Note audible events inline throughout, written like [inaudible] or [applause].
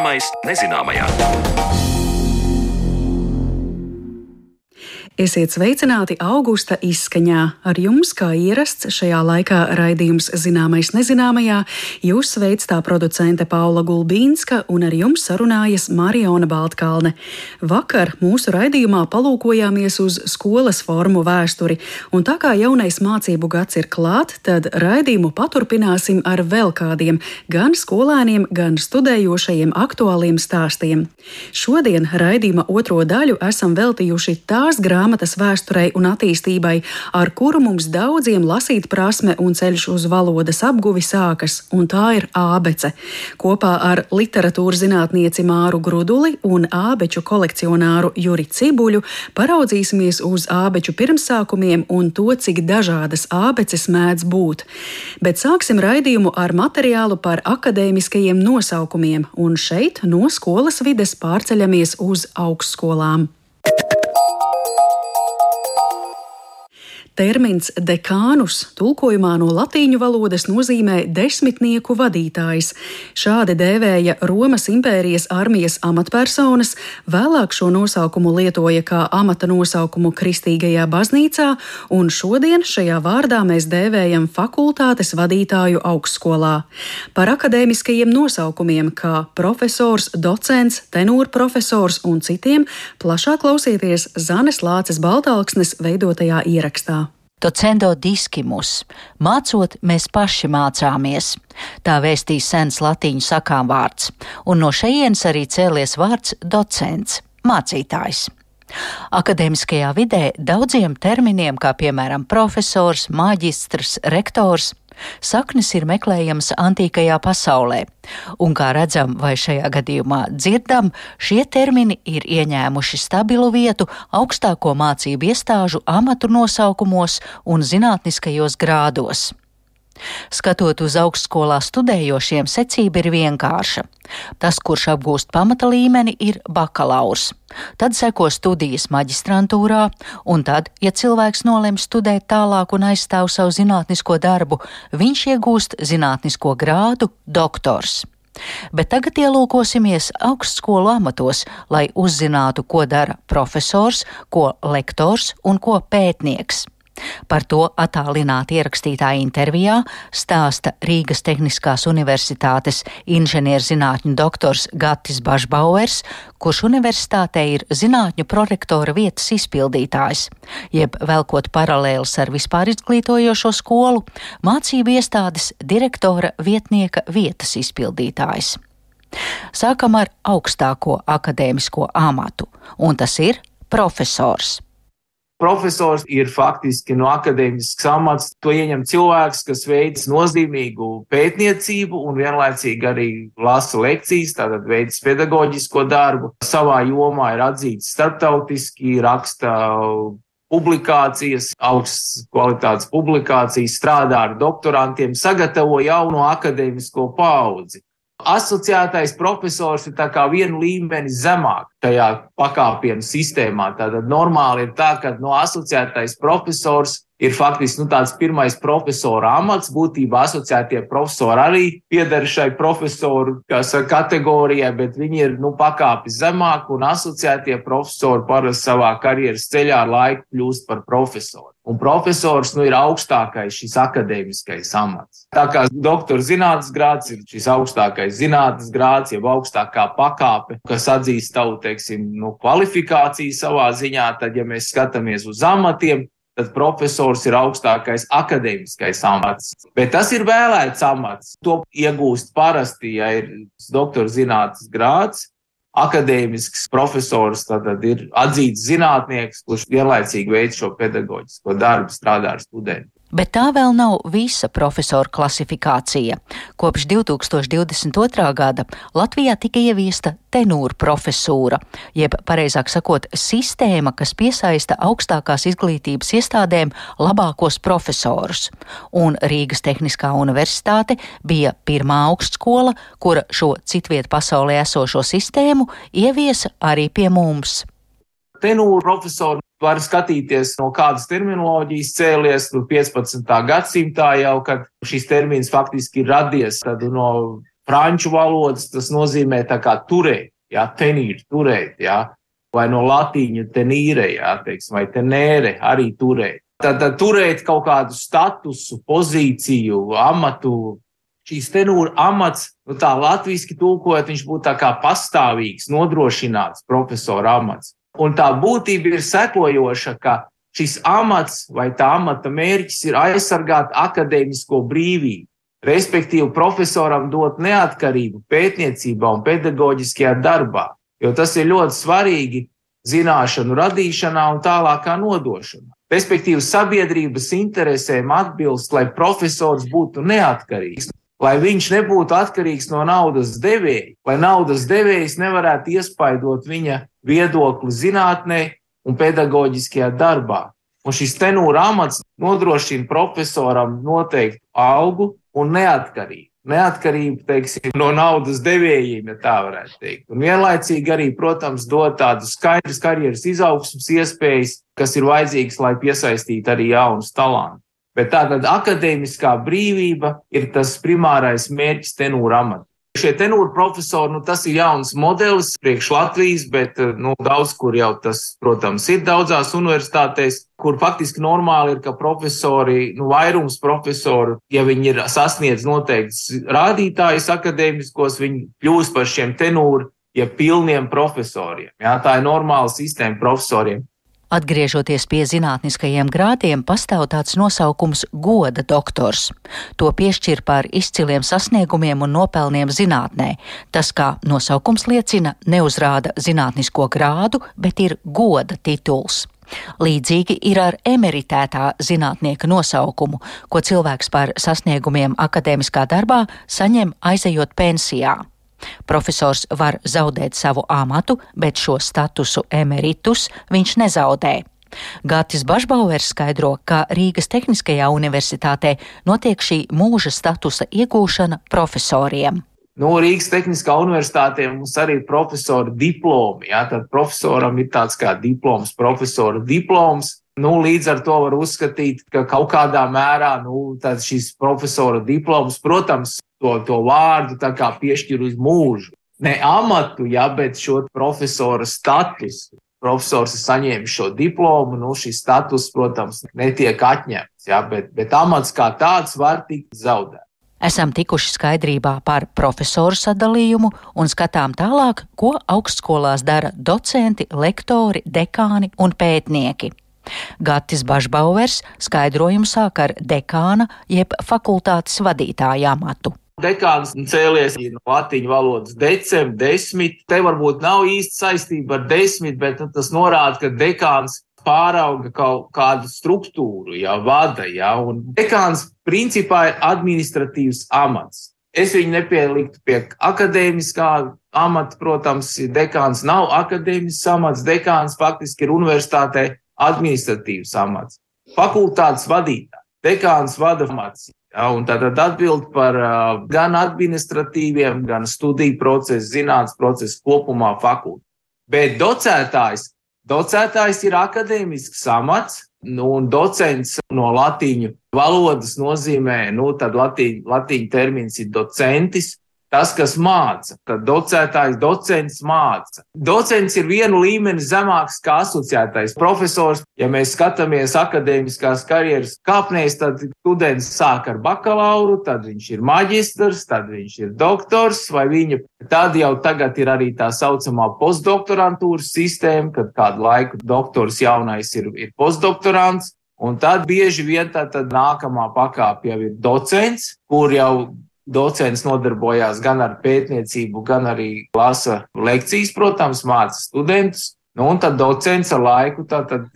Zināmais nezināmajā. Esiet sveicināti augusta izskaņā. Ar jums, kā ierasts, šajā laikā raidījums Zināmais nezināmajā, jūs sveic tā producente Paula Gulbīnska un ar jums sarunājas Mariona Baltkalne. Vakar mūsu raidījumā palūkojāmies uz skolas formu vēsturi, un tā kā jaunais mācību gads ir klāt, tad raidījumu paturpināsim ar vēl kādiem gan skolēniem, gan studējošajiem aktuāliem stāstiem. Šodien raidījuma otro daļu esam veltījuši tās grāmatas, grāmatas vēsturei un attīstībai, ar kuru mums daudziem lasīt prasme un ceļš uz valodas apguvi sākas, un tā ir ābece. Kopā ar literatūras zinātnieci Māru Gruduli un ābeču kolekcionāru Juri Cibuļu paraudzīsimies uz ābeču pirmsākumiem un to, cik dažādas ābeces mēdz būt. Bet sāksim raidījumu ar materiālu par akadēmiskajiem nosaukumiem, un šeit no skolas vides pārceļamies uz augstskolām. Termins dekānus tulkojumā no latīņu valodas nozīmē desmitnieku vadītājs. Šādi dēvēja Romas impērijas armijas amatpersonas, vēlāk šo nosaukumu lietoja kā amata nosaukumu Kristīgajā baznīcā, un šodien šajā vārdā mēs dēvējam fakultātes vadītāju augstskolā. Par akadēmiskajiem nosaukumiem, kā profesors, docents, tenūra profesors un citiem, plašāk klausieties Zanes Lāces Baltāksnes veidotajā ierakstā. Docendo discimus, mācot, mēs paši mācāmies. Tā vēstīs sens latīņu sakām vārds, un no šejienes arī cēlies vārds docents, mācītājs. Akadēmiskajā vidē daudziem terminiem, kā piemēram profesors, maģistrs, rektors, Saknes ir meklējamas antīkajā pasaulē, un, kā redzam, vai šajā gadījumā dzirdam, šie termini ir ieņēmuši stabilu vietu augstāko mācību iestāžu amatu nosaukumos un zinātniskajos grādos. Skatot uz augstskolā studējošiem, secība ir vienkārša. Tas, kurš apgūst pamata līmeni, ir bakalaurs. Tad seko studijas maģistrantūrā, un tad, ja cilvēks nolem studēt tālāk un aizstāv savu zinātnisko darbu, viņš iegūst zinātnisko grādu doktors. Bet tagad ielūkosimies augstskolu amatos, lai uzzinātu, ko dara profesors, ko lektors un ko pētnieks. Par to attālināti ierakstītā intervijā stāsta Rīgas Tehniskās Universitātes inženierzinātņu doktors Gatis Bašbauers, kurš universitātē ir zinātņu prorektora vietas izpildītājs, jeb velkot paralēlis ar vispār izglītojošo skolu, mācību iestādes direktora vietnieka vietas izpildītājs. Sākam ar augstāko akadēmisko amatu, un tas ir profesors. Profesors ir faktiski no akadēmiskas amats. To ieņem cilvēks, kas veids nozīmīgu pētniecību un vienlaicīgi arī lasa lekcijas, tātad veids pedagoģisko darbu. Savā jomā ir atzīts starptautiski, raksta publikācijas, augstas kvalitātes publikācijas, strādā ar doktorantiem, sagatavo jauno akadēmisko paudzi. Asociētais profesors ir vienu līmeni zemāk tajā pakāpienu sistēmā. Tātad normāli ir tā, ka no asociētais profesors ir faktiski nu, tāds pirmais profesora amats. Būtībā asociētie profesori arī pieder šai profesoru saka, kategorijai, bet viņi ir nu, pakāpi zemāk, un asociētie profesori parasti savā karjeras ceļā ar laiku kļūst par profesoru. Un profesors nu, ir augstākais šis akadēmiskais amats. Tā kā doktora zinātnes grāds ir šis augstākais zinātnes grāds, jeb augstākā pakāpe, kas atzīst tavu teiksim, nu, kvalifikāciju savā ziņā, tad, ja mēs skatāmies uz amatiem, tad profesors ir augstākais akadēmiskais amats. Bet tas ir vēlēts amats. To iegūst parasti, ja ir doktora zinātnes grāds. Akadēmisks profesors tad ir atzīts zinātnieks, kurš vienlaicīgi veic šo pedagoģisko darbu, strādā ar studentiem. Bet tā vēl nav visa profesoru klasifikācija. Kopš 2022. gada Latvijā tika ieviesta tenūra profesūra, jeb, pareizāk sakot, sistēma, kas piesaista augstākās izglītības iestādēm labākos profesorus. Un Rīgas Tehniskā universitāte bija pirmā augstskola, kura šo citvietu pasaulē esošo sistēmu ieviesa arī pie mums. Tenūra profesori var skatīties no kādas terminoloģijas cēlies, nu 15. gadsimtā jau, kad šis termins faktiski ir radies, no franču valodas tas nozīmē tā kā turēt, jā, tenīri, turēt, jā, vai no latīņa tenīre, jā, teiksim, vai tenēre arī turēt. Tad, tad turēt kaut kādu statusu, pozīciju, amatu. Šīs tenūra amats, nu tā latviešu tulkojot, viņš būtu tā kā pastāvīgs, nodrošināts profesora amats. Un tā būtība ir sekojoša, ka šis amats vai tā amata mērķis ir aizsargāt akadēmisko brīvību, respektīvi profesoram dot neatkarību pētniecībā un pedagoģiskajā darbā, jo tas ir ļoti svarīgi zināšanu radīšanā un tālākā nodošanā. Respektīvi, sabiedrības interesēm atbilst, lai profesors būtu neatkarīgs, lai viņš nebūtu atkarīgs no naudas devēja, lai naudas devējs nevarētu iespaidot viņa viedokli zinātnē un pedagoģiskajā darbā. Un šis tenūra amats nodrošina profesoram noteiktu algu un neatkarību. Neatkarība teiksim, no naudas devējiem, ja tā varētu teikt. Un vienlaicīgi arī, protams, dod tādu skaidras karjeras izaugsmas iespējas, kas ir vajadzīgas, lai piesaistītu arī jaunus talantus. Bet tātad akadēmiskā brīvība ir tas primārais mērķis tenūra amatā. Šie tenūra profesori, nu, tas ir jauns modelis priekš Latvijas, bet nu, daudz kur jau tas, protams, ir daudzās universitātēs, kur faktiski normāli ir, ka profesori, nu, vairums profesoru, ja viņi ir sasniedz noteikts rādītājus akadēmiskos, viņi kļūst par šiem tenūra, ja pilniem profesoriem. Jā, tā ir normāla sistēma profesoriem. Atgriežoties pie zinātniskajiem grādiem, pastāv tāds nosaukums goda doktors. To piešķir par izciliem sasniegumiem un nopelniem zinātnē. Tas, kā nosaukums liecina, neuzrāda zinātnisko grādu, bet ir goda tituls. Līdzīgi ir ar emeritētā zinātnieka nosaukumu, ko cilvēks par sasniegumiem akadēmiskā darbā saņem aizejot pensijā. Profesors var zaudēt savu amatu, bet šo statusu emeritus viņš nezaudē. Gatis Bašbauers skaidro, ka Rīgas Tehniskajā universitātē notiek šī mūža statusa iegūšana profesoriem. Nu, Rīgas Tehniskā universitātē mums arī ir profesora diplomi. Ja? Tad profesoram ir tāds kā diploms, profesora diploms. Nu, līdz ar to var uzskatīt, ka kaut kādā mērā nu, šis profesora diploms, protams, to, to vārdu piešķir uz mūžu. Ne amatu, ja, bet šo profesora statusu. Profesors ir saņēmis šo diplomu, nu šis status, protams, netiek atņemts, ja, bet, bet amats kā tāds var tikt zaudēts. Esam tikuši skaidrībā par profesoru sadalījumu un skatām tālāk, ko augstskolās dara docenti, lektori, dekāni un pētnieki. Gatis Bašbauers skaidrojumu sāk ar dekāna jeb fakultātes vadītāja amatu. Dekāns cēlies no latīņu valodas decem, desmit. Te varbūt nav īsti saistība ar desmit, bet nu, tas norāda, ka dekāns pārauga kaut kādu struktūru, jau vada, ja, dekāns principā ir administratīvs amats. Es viņu nepieliktu pie akadēmiskā amata, protams, dekāns nav akadēmisks amats, dekāns faktiski ir universitātē administratīvs amats. Fakultātes vadītājs, dekāns vada amats. Un tātad atbild par gan administratīviem, gan studiju procesu, zinātnes procesu kopumā fakultāti. Bet docētājs, docētājs ir akadēmisks amats, nu, un docents no latīņu valodas nozīmē, nu, tad latīņu, latīņu termins ir docentis, tas, kas māca, tad docētājs, docents māca. Docents ir vienu līmeni zemāks kā asociētais profesors. Ja mēs skatāmies akadēmiskās karjeras kāpnēs, tad students sāk ar bakalauru, tad viņš ir maģistrs, tad viņš ir doktors, vai viņa tad jau tagad ir arī tā saucamā postdoktorantūras sistēma, kad kādu laiku doktors jaunais ir, ir postdoktorants. Un tad bieži vien tā nākamā pakāpe jau ir docents, kur jau Docents nodarbojās gan ar pētniecību, gan arī lasa lekcijas, protams, māca studentus. Nu, un tad docents ar laiku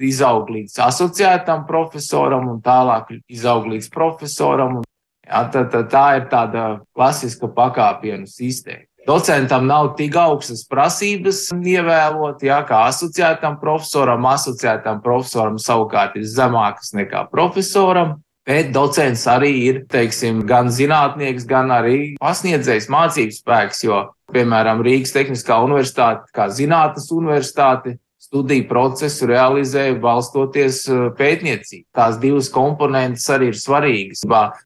izaug līdz asociētam profesoram un tālāk izaug līdz profesoram. Un, jā, tā, tā, tā ir tāda klasiska pakāpienu sistēma. Docentam nav tik augstas prasības ievēlot, jā, kā asociētam profesoram. Asociētam profesoram savukārt ir zemākas nekā profesoram. Bet docents arī ir teiksim, gan zinātnieks, gan arī pasniedzējs mācības spēks, jo, piemēram, Rīgas Tehniskā universitāte, kā zinātnes universitāte, studiju procesu realizē balstoties uh, pētniecību. Tās divas komponentes arī ir svarīgas.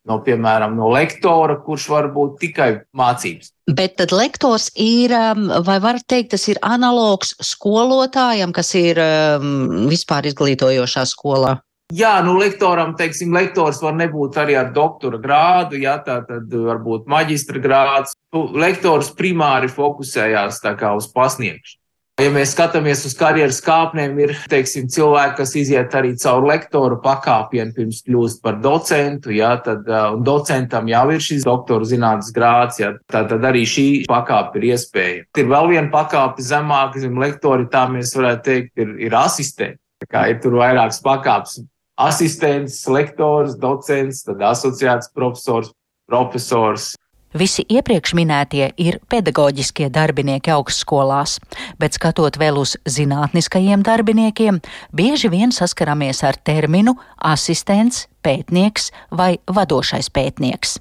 No, piemēram, no lektora, kurš var būt tikai mācības. Bet tad lektors ir, um, vai var teikt, tas ir analogs skolotājam, kas ir um, vispār izglītojošā skolā? Jā, nu, lektoram, teiksim, lektors var nebūt arī ar doktora grādu, jā, tā tad varbūt maģistra grāds. Nu, lektors primāri fokusējās tā kā uz pasniegšanu. Ja mēs skatāmies uz karjeras kāpnēm, ir teiksim, cilvēki, kas iziet arī caur lektoru pakāpienu, pirms kļūst par docentu. Jā, tad uh, docentam jau ir šis doktora zinātnes grāds, jā, tad, tad arī šī pakāpe ir iespēja. Ir vēl viena pakāpe zemāk, zem lektori, tā mēs varētu teikt, ir, ir asistenti. Tā kā ir tur vairākas pakāpes asistents, lektors, docents, tad asociēts profesors, profesors. Visi iepriekš minētie ir pedagoģiskie darbinieki augstskolās, bet skatot vēl uz zinātniskajiem darbiniekiem, bieži vien saskaramies ar terminu asistents, pētnieks vai vadošais pētnieks.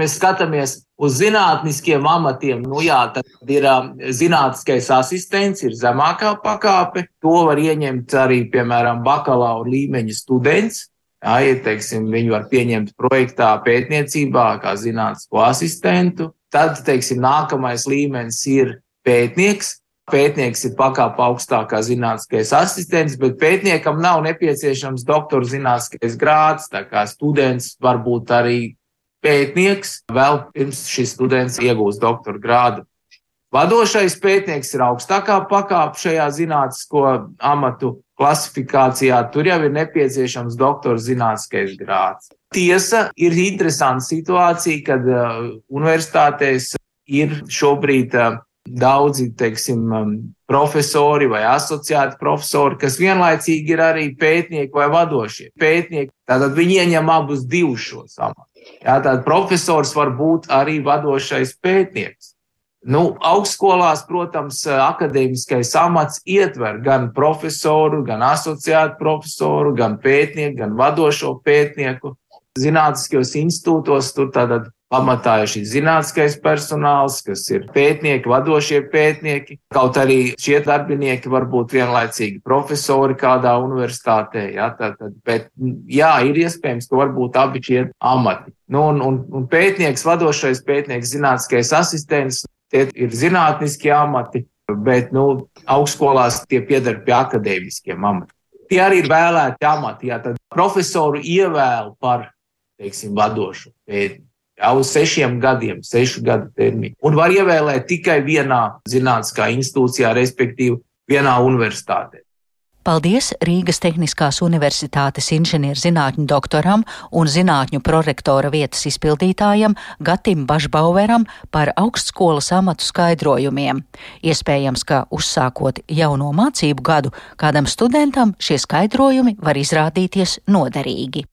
Mēs skatāmies uz zinātniskiem amatiem. Nu, jā, tad ir um, zinātniskais asistents, ir zemākā pakāpe. To var ieņemt arī, piemēram, bakalaura līmeņa students. Jā, ja, teiksim, viņu var pieņemt projektā pētniecībā kā zinātnisko asistentu. Tad, teiksim, nākamais līmenis ir pētnieks. Pētnieks ir pakāpe augstākā zinātniskais asistents, bet pētniekam nav nepieciešams doktora zinātniskais grāds. Tā kā students var būt arī pētnieks vēl pirms šis students iegūst doktora grādu. Vadošais pētnieks ir augstākā pakāpe šajā zinātnisko amatu klasifikācijā. Tur jau ir nepieciešams doktora zinātniskais grāds. Tiesa ir interesanta situācija, kad uh, universitātēs ir šobrīd uh, daudzi, teiksim, um, profesori vai asociēti profesori, kas vienlaicīgi ir arī pētnieki vai vadošie pētnieki. Tātad viņi ieņem abus divus šos amatus. Jā, tad profesors var būt arī vadošais pētnieks. Nu, augstskolās, protams, akadēmiskais amats ietver gan profesoru, gan asociētu profesoru, gan pētnieku, gan vadošo pētnieku. Zinātniskajos institūtos tur tātad Pamatā ir šis zinātniskais personāls, kas ir pētnieki, vadošie pētnieki. Kaut arī šie darbinieki var būt vienlaicīgi profesori kādā universitātē. Ja, tad, tad, bet, jā, ir iespējams, ka varbūt abi šie amati. Nu, un, un, un pētnieks, vadošais pētnieks, zinātniskais asistents, tie ir zinātniski amati, bet nu, augstskolās tie pieder pie akadēmiskiem amatiem. Tie arī ir vēlēti amati. Ja, tad profesoru ievēl par teiksim, vadošu pētnieku jau uz sešiem gadiem, sešu gadu termiņu. Un var ievēlēt tikai vienā zinātniskā institūcijā, respektīvi vienā universitātē. Paldies Rīgas Tehniskās Universitātes inženierzinātņu doktoram un zinātņu prorektora vietas izpildītājam Gatim Bašbauveram par augstskolas amatu skaidrojumiem. Iespējams, ka uzsākot jauno mācību gadu, kādam studentam šie skaidrojumi var izrādīties noderīgi.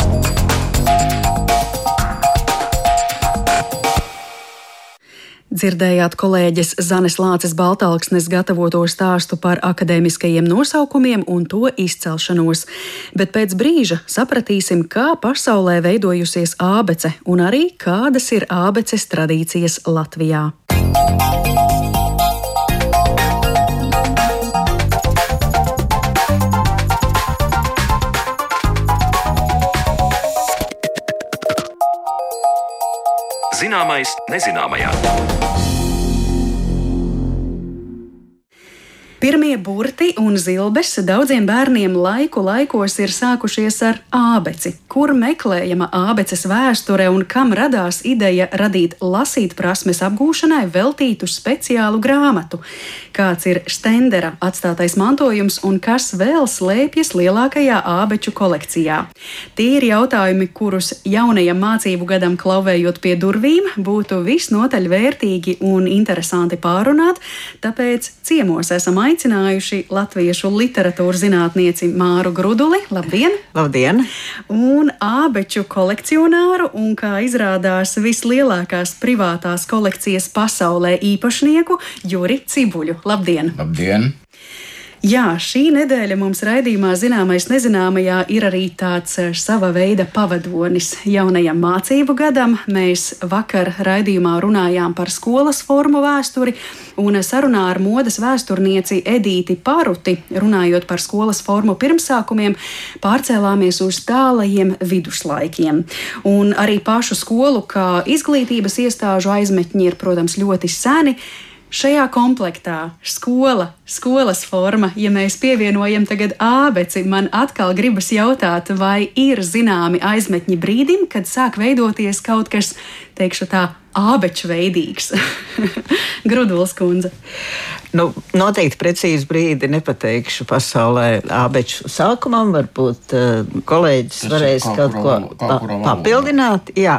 Dzirdējāt kolēģis Zanes Lāces Baltāksnes gatavoto stāstu par akadēmiskajiem nosaukumiem un to izcelšanos, bet pēc brīža sapratīsim, kā pasaulē veidojusies ābece un arī kādas ir ābeces tradīcijas Latvijā. Zināmais nezināmajā. Pirmie burti un zilbes daudziem bērniem laiku laikos ir sākušies ar ābeci. Kur meklējama ābeces vēsture un kam radās ideja radīt lasīt prasmes apgūšanai veltītu speciālu grāmatu? Kāds ir Stendera atstātais mantojums un kas vēl slēpjas lielākajā ābeču kolekcijā? Tie ir jautājumi, kurus jaunajam mācību gadam klauvējot pie durvīm būtu visnotaļ vērtīgi un interesanti pārunāt, tāpēc ciemos esam aicināti aicinājuši latviešu literatūras zinātnieci Māru Gruduli. Labdien! Labdien! Un ābeču kolekcionāru un, kā izrādās, vislielākās privātās kolekcijas pasaulē īpašnieku Juri Cibuļu. Labdien! Labdien! Jā, šī nedēļa mums raidījumā zināmais nezināmajā ir arī tāds eh, sava veida pavadonis jaunajam mācību gadam. Mēs vakar raidījumā runājām par skolas formu vēsturi, un sarunā ar modes vēsturnieci Edīti Paruti, runājot par skolas formu pirmsākumiem, pārcēlāmies uz tālajiem viduslaikiem. Un arī pašu skolu kā izglītības iestāžu aizmetņi ir, protams, ļoti seni. Šajā komplektā skola, skolas forma, ja mēs pievienojam tagad ābeci, man atkal gribas jautāt, vai ir zināmi aizmetņi brīdim, kad sāk veidoties kaut kas, teikšu tā, ābeču veidīgs. [laughs] Gruduls kundze. Nu, noteikti precīzi brīdi nepateikšu pasaulē. Abeču sākumam varbūt uh, kolēģis Tas varēs kaut, ko pa, papildināt. Jā,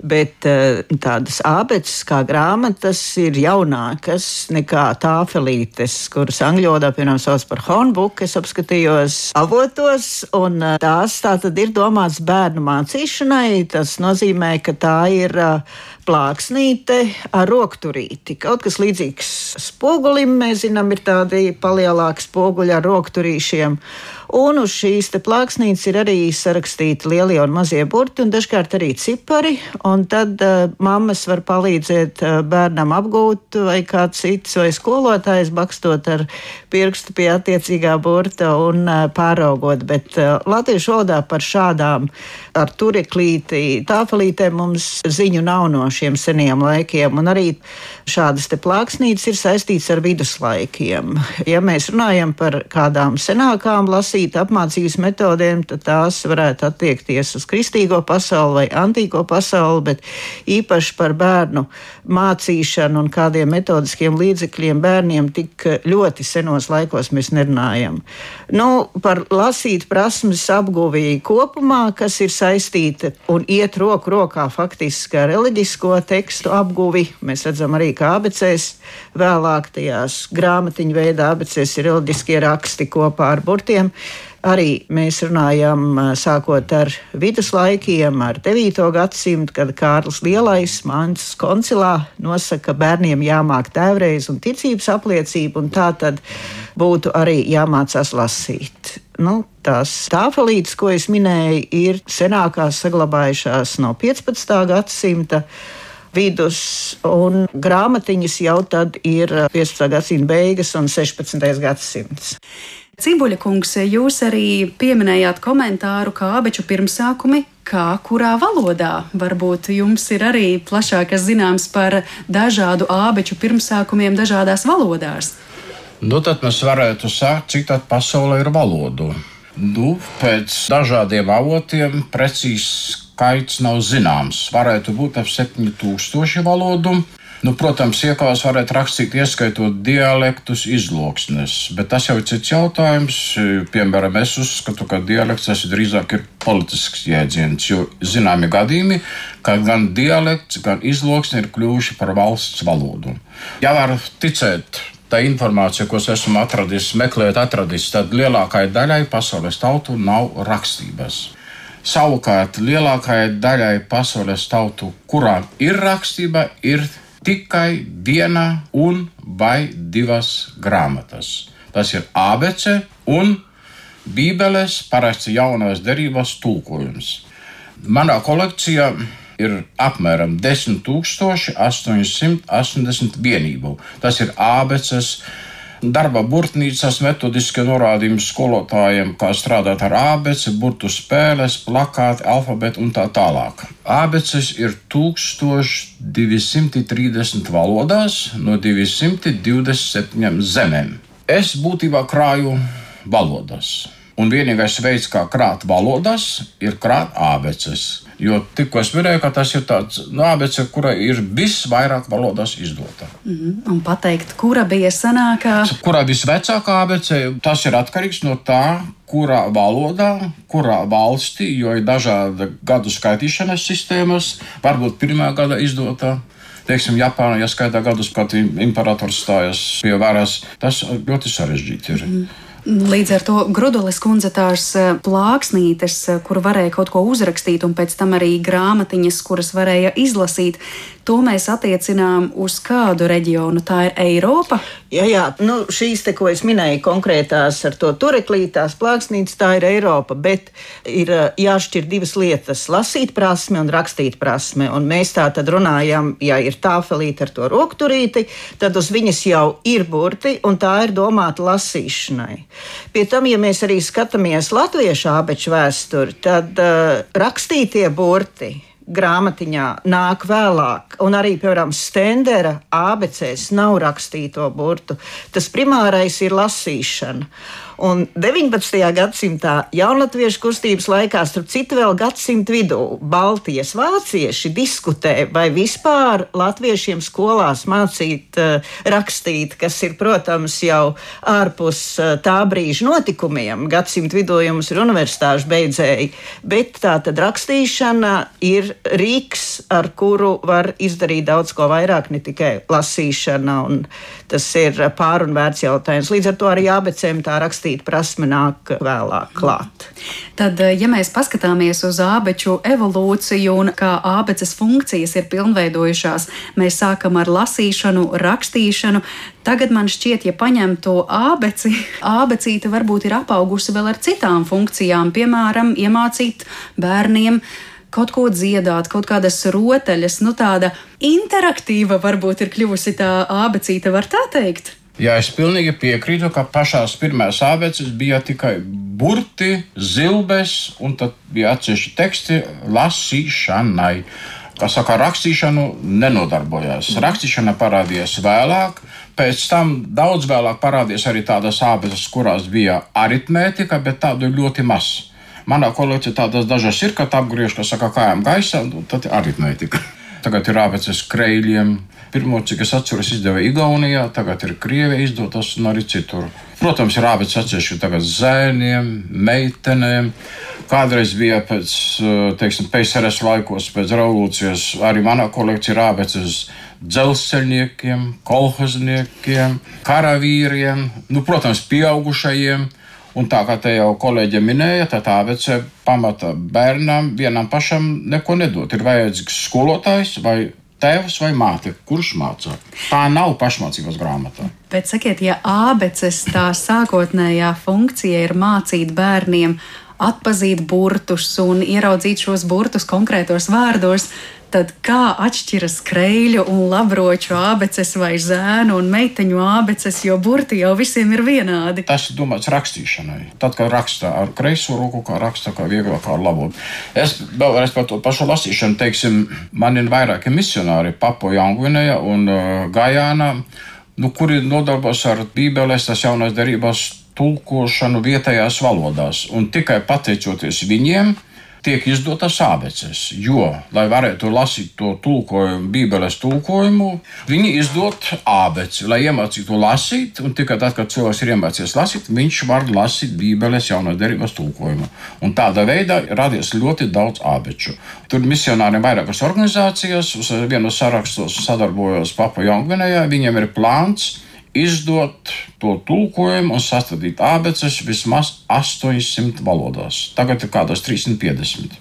bet uh, tādas abečas kā grāmatas ir jaunākas nekā tāfelītes, kuras angļu valodā, piemēram, sauc par hornbook. Es apskatījos avotos, un uh, tās tā tad ir domāts bērnu mācīšanai. Tas nozīmē, ka tā ir uh, plāksnīte ar rokturīti. Kaut kas līdzīgs spogulim, mēs zinām, ir tādi palielāki spoguļi ar rokturīšiem. Un uz šīs plāksnītes ir arī sarakstīti lielie un mazie burti, un dažkārt arī cipari. Tad uh, mammas var palīdzēt uh, bērnam apgūt, vai kāds cits, vai skolotājs bakstot ar pirkstu pie attiecīgā burta un uh, pāraugot. Bet uh, latviešu valodā par šādām ar tureklīti tāfelītēm mums ziņu nav no šiem seniem laikiem. Un arī šādas plāksnītes ir saistītas ar viduslaikiem. Ja mēs runājam par kādām senākām lasītājām, lasīt apmācības metodēm, tad tās varētu attiekties uz kristīgo pasauli vai antīko pasauli, bet īpaši par bērnu mācīšanu un kādiem metodiskiem līdzekļiem bērniem tik ļoti senos laikos mēs nerunājam. Nu, par lasīt prasmes apguvī kopumā, kas ir saistīta un iet roku rokā faktiski ar reliģisko tekstu apguvi. Mēs redzam arī, kā abecēs vēlāk tajās grāmatiņu veidā abecēs ir reliģiskie raksti kopā ar burtiem. Arī mēs runājam sākot ar viduslaikiem, ar 9. gadsimtu, kad Kārlis Lielais Mānsas koncilā nosaka, ka bērniem jāmāk tēvreiz un ticības apliecība, un tā tad būtu arī jāmācās lasīt. Nu, tās tāfelītes, ko es minēju, ir senākās saglabājušās no 15. gadsimta vidus, un grāmatiņas jau tad ir 15. gadsimta beigas un 16. gadsimts. Cibuļa kungs, jūs arī pieminējāt komentāru, kā abeču pirmsākumi, kā kurā valodā. Varbūt jums ir arī plašākas zināms par dažādu ābeču pirmsākumiem dažādās valodās. Nu, tad mēs varētu sākt, cik tā pasaulē ir valodu. Nu, pēc dažādiem avotiem precīzs skaits nav zināms. Varētu būt ap 7000 valodu. Nu, protams, iekavās varētu rakstīt, ieskaitot dialektus, izloksnes, bet tas jau ir cits jautājums. Piemēram, es uzskatu, ka dialekts tas drīzāk ir politisks jēdziens, jo zināmi gadījumi, ka gan dialekts, gan izloksne ir kļuvuši par valsts valodu. Ja var ticēt tā informācija, ko es esmu atradis, meklējot, atradis, tad lielākajai daļai pasaules tautu nav rakstības. Savukārt lielākajai daļai pasaules tautu, kurām ir rakstība, ir tikai viena un vai divas grāmatas. Tas ir ABC un Bībeles parasti jaunās derības tulkojums. Manā kolekcijā ir apmēram 10,880 vienību. Tas ir ABCs darba burtnīcas metodiski norādījumi skolotājiem, kā strādāt ar abeci, burtu spēles, plakāti, alfabētu un tā tālāk. Abeces ir 1230 valodās no 227 zemēm. Es būtībā krāju valodas. Un vienīgais veids, kā krāt valodas, ir krāt abeces. Jo tikko es minēju, ka tas ir tāds nu, abece, kura ir visvairāk valodās izdota. Mm -hmm. Un pateikt, kura bija senākā? Kurā visvecākā abece, tas ir atkarīgs no tā, kurā valodā, kurā valstī, jo ir dažādi gadu skaitīšanas sistēmas, varbūt pirmā gada izdotā. Teiksim, Japānā, ja skaitā gadus, kad imperators stājas pie varas, tas ļoti sarežģīti ir. Mm. Līdz ar to Grudulis kundze tās eh, plāksnītes, eh, kur varēja kaut ko uzrakstīt, un pēc tam arī grāmatiņas, kuras varēja izlasīt, to mēs attiecinām uz kādu reģionu? Tā ir Eiropa? Jā, jā. Nu, šīs, te, ko es minēju, konkrētās ar to tureklītās plāksnītes, tā ir Eiropa, bet ir jāšķir divas lietas - lasīt prasme un rakstīt prasme. Un mēs tā tad runājam, ja ir tāfelīte ar to rokturīti, tad uz viņas jau ir burti, un tā ir domāta lasīšanai. Pie tam, ja mēs arī skatāmies latviešu abeču vēsturi, tad uh, rakstītie burti grāmatiņā nāk vēlāk, un arī, piemēram, Stendera ABCs nav rakstīto burtu. Tas primārais ir lasīšana. Un 19. gadsimtā jaunatviešu kustības laikā, starp citu, vēl gadsimtu vidū, Baltijas vācieši diskutē, vai vispār latviešiem skolās mācīt uh, rakstīt, kas ir, protams, jau ārpus uh, tā brīža notikumiem. Gadsimtu vidū jums ir universitāšu beidzēji, bet tā tad rakstīšana ir rīks, ar kuru var izdarīt daudz ko vairāk, ne tikai lasīšana, un tas ir pārunvērts jautājums. Līdz ar to arī abecēm tā rakstīšana rakstīt prasme nāk vēlāk klāt. Tad, eh, ja mēs paskatāmies uz ābeču evolūciju un kā ābeces funkcijas ir pilnveidojušās, mēs sākam ar lasīšanu, rakstīšanu. Tagad man šķiet, ja paņem to ābeci, [laughs] ābecīte varbūt ir apaugusi vēl ar citām funkcijām, piemēram, iemācīt bērniem kaut ko dziedāt, kaut kādas rotaļas, nu tāda interaktīva varbūt ir kļuvusi tā abecīte, var tā teikt. Jā, es pilnīgi piekrītu, ka pašās pirmās abeces bija tikai burti, zilbes, un tad bija atsevišķi teksti lasīšanai. Kā saka, rakstīšanu nenodarbojās. Rakstīšana parādījās vēlāk, pēc tam daudz vēlāk parādījās arī tādas abeces, kurās bija aritmētika, bet tādu ļoti maz. Manā kolekcijā tādas dažas ir, kad apgriež, kā saka, kājām gaisā, tad ir aritmētika. Tagad ir abeces kreļiem, Pirmo, cik es atceros, izdeva Igaunijā, tagad ir Krievija izdotas un arī citur. Protams, ir rāpēc atsevišķi tagad zēniem, meitenēm. Kādreiz bija pēc, teiksim, PSRS laikos, pēc revolūcijas, arī manā kolekcijā rāpēcas dzelzceļniekiem, kolhozniekiem, karavīriem, nu, protams, pieaugušajiem. Un tā kā te jau kolēģi minēja, tad ABC pamata bērnam vienam pašam neko nedod. Ir vajadzīgs skolotājs vai tēvs vai māte, kurš māca. Tā nav pašmācības grāmata. Bet sakiet, ja abeces tā sākotnējā funkcija ir mācīt bērniem atpazīt burtus un ieraudzīt šos burtus konkrētos vārdos, tad kā atšķiras kreļu un labroču abeces vai zēnu un meiteņu abeces, jo burti jau visiem ir vienādi? Tas ir domāts rakstīšanai. Tad, kad raksta ar kreiso roku, kā raksta, kā vieglāk ar labo. Es vēlreiz par to pašu lasīšanu, teiksim, man ir vairāki misionāri Papo Jaungvinēja un uh, Gajāna, nu, kuri nodarbojas ar Bībeles, tas jaunās derībās tulkošanu vietējās valodās. Un tikai pateicoties viņiem, tiek izdotas abeces. Jo, lai varētu lasīt to tulkojumu, Bībeles tulkojumu, viņi izdod abeci, lai iemācītu lasīt. Un tikai tad, kad cilvēks ir iemācījies lasīt, viņš var lasīt Bībeles jaunā derības tulkojumu. Un tādā veidā radies ļoti daudz abeču. Tur misionāri vairākas organizācijas, uz vienu sarakstos sadarbojos Papa Jaungvinējā, viņiem ir plāns izdot to tulkojumu un sastādīt abeces vismaz 800 valodās. Tagad ir kādas 350.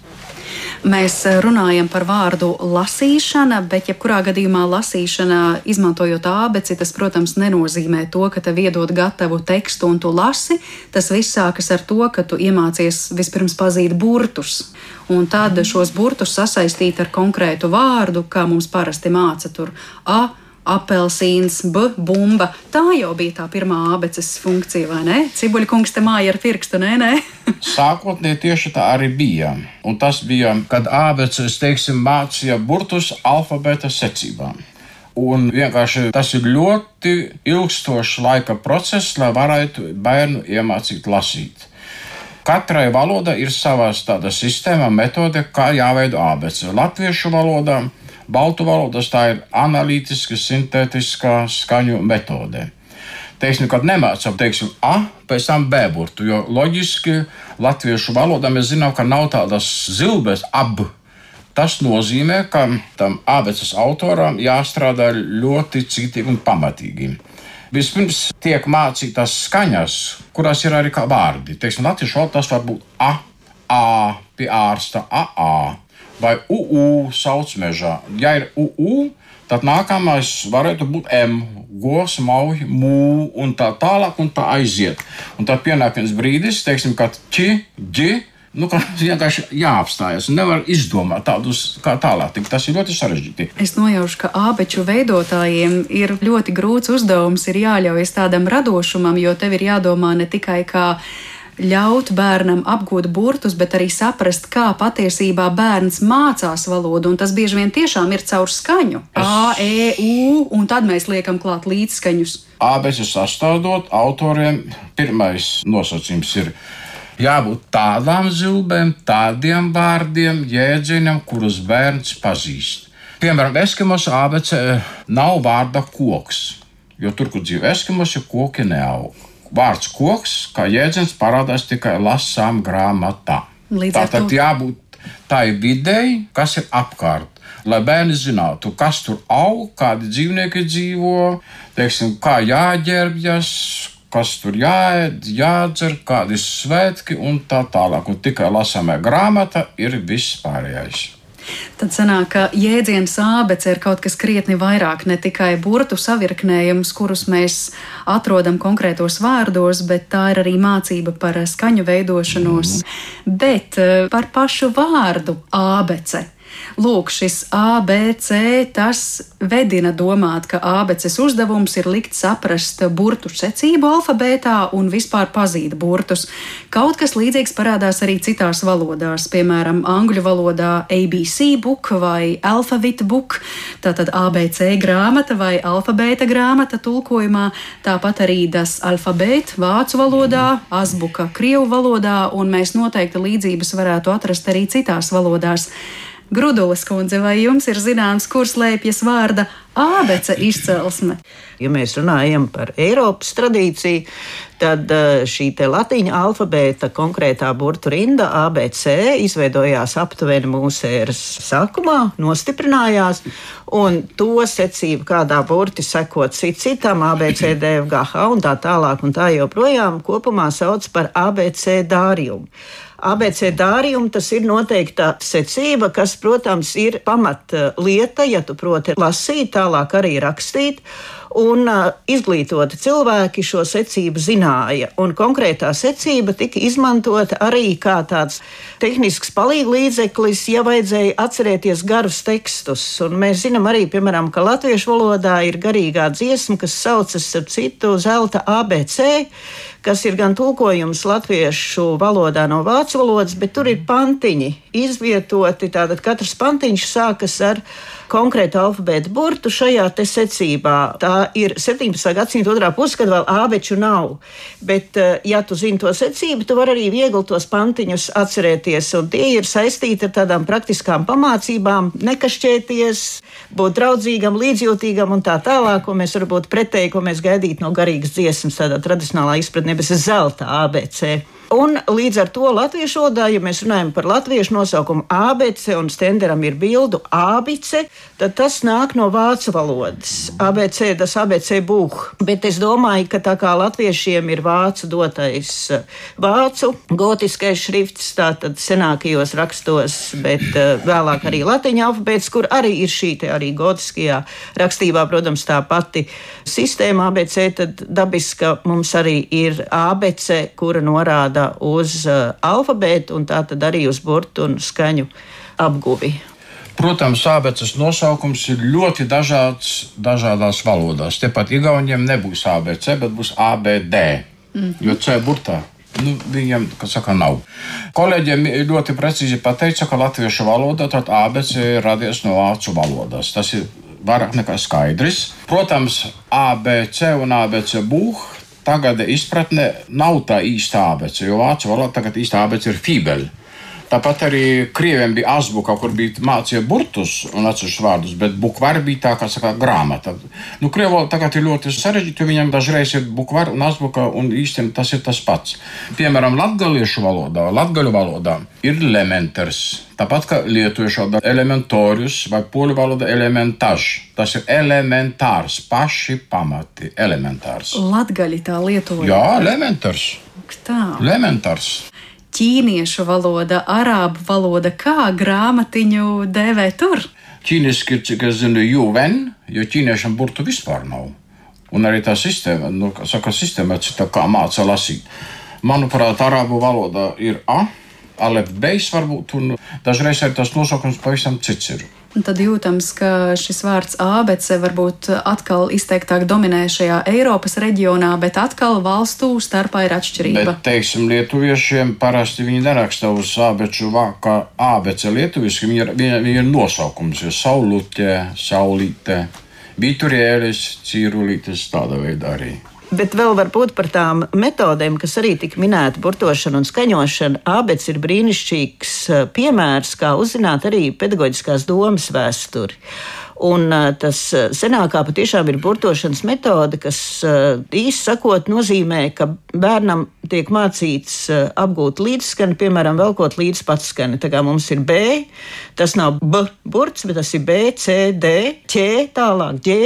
Mēs runājam par vārdu lasīšana, bet jebkurā gadījumā lasīšana, izmantojot abeci, tas, protams, nenozīmē to, ka tev iedod gatavu tekstu un tu lasi. Tas viss sākas ar to, ka tu iemācies vispirms pazīt burtus, un tad šos burtus sasaistīt ar konkrētu vārdu, kā mums parasti māca tur. A, apelsīns, b, bumba. Tā jau bija tā pirmā abeces funkcija, vai ne? Cibuļkungs te māja ar pirkstu, nē, nē. [laughs] Sākotnēji tieši tā arī bija. Un tas bija, kad abeces, teiksim, mācīja burtus alfabēta secībām. Un vienkārši tas ir ļoti ilgstošs laika process, lai varētu bērnu iemācīt lasīt. Katrai valodai ir savas tāda sistēma, metode, kā jāveido abece. Latviešu valodā Baltu valodas tā ir analītiska, sintētiskā skaņu metode. Teiksim, kad nemācām teiksim, A, pēc tam B burtu, jo loģiski latviešu valodā mēs zinām, ka nav tādas zilbes ab. Tas nozīmē, ka tam abeces autoram jāstrādā ļoti citīgi un pamatīgi. Vispirms tiek mācītas skaņas, kurās ir arī vārdi. Teiksim, latviešu valodā tas var būt A, A, pie ārsta, A, A. vai UU sauc mežā. Ja ir UU, tad nākamais varētu būt M, gos, mauļi, mū un tā tālāk, un tā aiziet. Un tad pienāk viens brīdis, teiksim, kad či, ģi. Nu, [laughs] vienkārši jāapstājas. Nevar izdomāt tādus kā tālāk. Tas ir ļoti sarežģīti. Es nojaušu, ka abeču veidotājiem ir ļoti grūts uzdevums. Ir jāļaujas tādam radošumam, jo tev ir jādomā ne tikai kā ļaut bērnam apgūt burtus, bet arī saprast, kā patiesībā bērns mācās valodu. Un tas bieži vien tiešām ir caur skaņu. A, E, U, un tad mēs liekam klāt līdzskaņus. ABC sastādot autoriem, pirmais nosacījums ir jābūt tādām zilbēm, tādiem vārdiem, jēdzieniem, kurus bērns pazīst. Piemēram, Eskimos ABC nav vārda koks, jo tur, kur dzīvo Eskimos, ir koki neaug vārds koks, kā jēdziens, parādās tikai lasām grāmatā. Tātad jābūt tai videi, kas ir apkārt. Lai bērni zinātu, kas tur aug, kādi dzīvnieki dzīvo, teiksim, kā jāģērbjas, kas tur jāēd, jādzer, kādi svētki un tā tālāk. Un tikai lasāmā grāmata ir viss pārējais. Tad sanāk, ka jēdziens ābece ir kaut kas krietni vairāk, ne tikai burtu savirknējums, kurus mēs atrodam konkrētos vārdos, bet tā ir arī mācība par skaņu veidošanos. Bet eh, par pašu vārdu ābece. Lūk, šis ABC tas vedina domāt, ka ABCs uzdevums ir likt saprast burtu secību alfabētā un vispār pazīt burtus. Kaut kas līdzīgs parādās arī citās valodās, piemēram, angļu valodā ABC book vai alphabet book, tātad ABC grāmata vai alfabēta grāmata tulkojumā, tāpat arī das alfabēt vācu valodā, azbuka krievu valodā, un mēs noteikti līdzības varētu atrast arī citās valodās. Grudulas kundze, vai jums ir zināms, kur slēpjas vārda ābece izcelsme? Ja mēs runājam par Eiropas tradīciju, tad eh, šī latīņa alfabēta konkrētā burtu rinda ABC izveidojās aptuveni mūsu ēras sākumā, nostiprinājās, un to secību, kādā burti sekot cit citam, ABC, DFGH un tā tālāk un tā joprojām kopumā sauc par ABC dārjumu. ABC dārījumu, tas ir noteikta secība, kas, protams, ir pamatlieta, ja tu proti lasīt, tālāk arī rakstīt. Un uh, izglītoti cilvēki šo secību zināja, un konkrētā secība tika izmantota arī kā tāds tehnisks palīdzeklis, ja vajadzēja atcerēties garus tekstus. Un mēs zinām arī, piemēram, ka latviešu valodā ir garīgā dziesma, kas saucas ar citu zelta ABC, kas ir gan tulkojums latviešu valodā no vācu valodas, bet tur ir pantiņi izvietoti. Tātad katrs pantiņš sākas ar konkrētu alfabēta burtu šajā secībā. Tā ir 17. gadsimta otrā puse, kad vēl ābeču nav. Bet, eh, ja tu zini to secību, tu vari arī viegli tos pantiņus atcerēties. Un tie ir saistīti ar tādām praktiskām pamācībām, nekašķēties, būt draudzīgam, līdzjūtīgam un tā tālāk, ko mēs varbūt pretēji, ko mēs gaidītu no garīgas dziesmas, tādā tradicionālā izpratnē, bez zelta ABC. Un līdz ar to latviešu valodā, ja mēs runājam par latviešu nosaukumu ABC un stenderam ir bildu ābice, tad tas nāk no vācu valodas. ABC, tas ABC būh. Bet es domāju, ka tā kā latviešiem ir vācu dotais eh, vācu gotiskais šrifts, tātad senākajos rakstos, bet uh, vēlāk arī latiņa alfabēts, kur arī ir šī te arī gotiskajā rakstībā, protams, tā pati sistēma ABC, tad dabiski mums arī ir ABC, kura norāda norāda uz uh, alfabētu un tā tad arī uz burtu un skaņu apguvi. Protams, ABCs nosaukums ir ļoti dažāds dažādās valodās. Tepat Igauniem nebūs ABC, bet būs ABD. Mm. Jo C burtā Nu, viņam, kas saka, nav. Kolēģiem ļoti precīzi pateica, ka latviešu valoda tad ABC ir radies no vācu valodas. Tas ir vairāk nekā skaidrs. Protams, ABC un ABC būh tagad izpratne nav tā īsta abece, jo vācu valoda tagad īsta abece ir fibeli. Tāpat arī krieviem bija azbuka, kur bija mācīja burtus un atsevišķus vārdus, bet bukvara bija tā kā saka, grāmata. Nu, Krievo tagad ir ļoti sarežģīti, jo viņam dažreiz ir bukvara un azbuka, un īstenībā tas ir tas pats. Piemēram, latgaliešu valodā, latgaļu valodā ir elementārs. Tāpat kā lietuviešu valodā elementorius vai poļu valoda elementārs. Tas ir elementārs, paši pamati, elementārs. Latgaļi tā lietoja. Jā, elementārs. Tā. Elementārs. Ķīniešu valoda, arābu valoda. Kā grāmatiņu dēvē tur? Ķīniski ir, cik es zinu, juven, jo ķīniešiem burtu vispār nav. Un arī tā sistēma, nu, saka, sistēma, tā kā māca lasīt. Manuprāt, arābu valoda ir A, alef bejs varbūt, un dažreiz arī tas nosaukums pavisam cits ir. Un tad jūtams, ka šis vārds abece varbūt atkal izteiktāk dominē šajā Eiropas reģionā, bet atkal valstu starpā ir atšķirība. Bet, teiksim, lietuviešiem parasti viņi neraksta uz abeču kā abece lietuviski, viņi ir, viņi, ir nosaukums, jo saulutē, saulīte, biturēlis, cīrulītes, tāda veida arī. Bet vēl varbūt par tām metodēm, kas arī tika minēta, burtošana un skaņošana. Abets ir brīnišķīgs eh, piemērs, kā uzzināt arī pedagoģiskās domas vēsturi. Un tas senākā patiešām ir burtošanas metode, kas īsi sakot nozīmē, ka bērnam tiek mācīts apgūt līdzskani, piemēram, velkot līdz patskani. Tā kā mums ir B, tas nav B burts, bet tas ir B, C, D, ķ, tālāk ģ.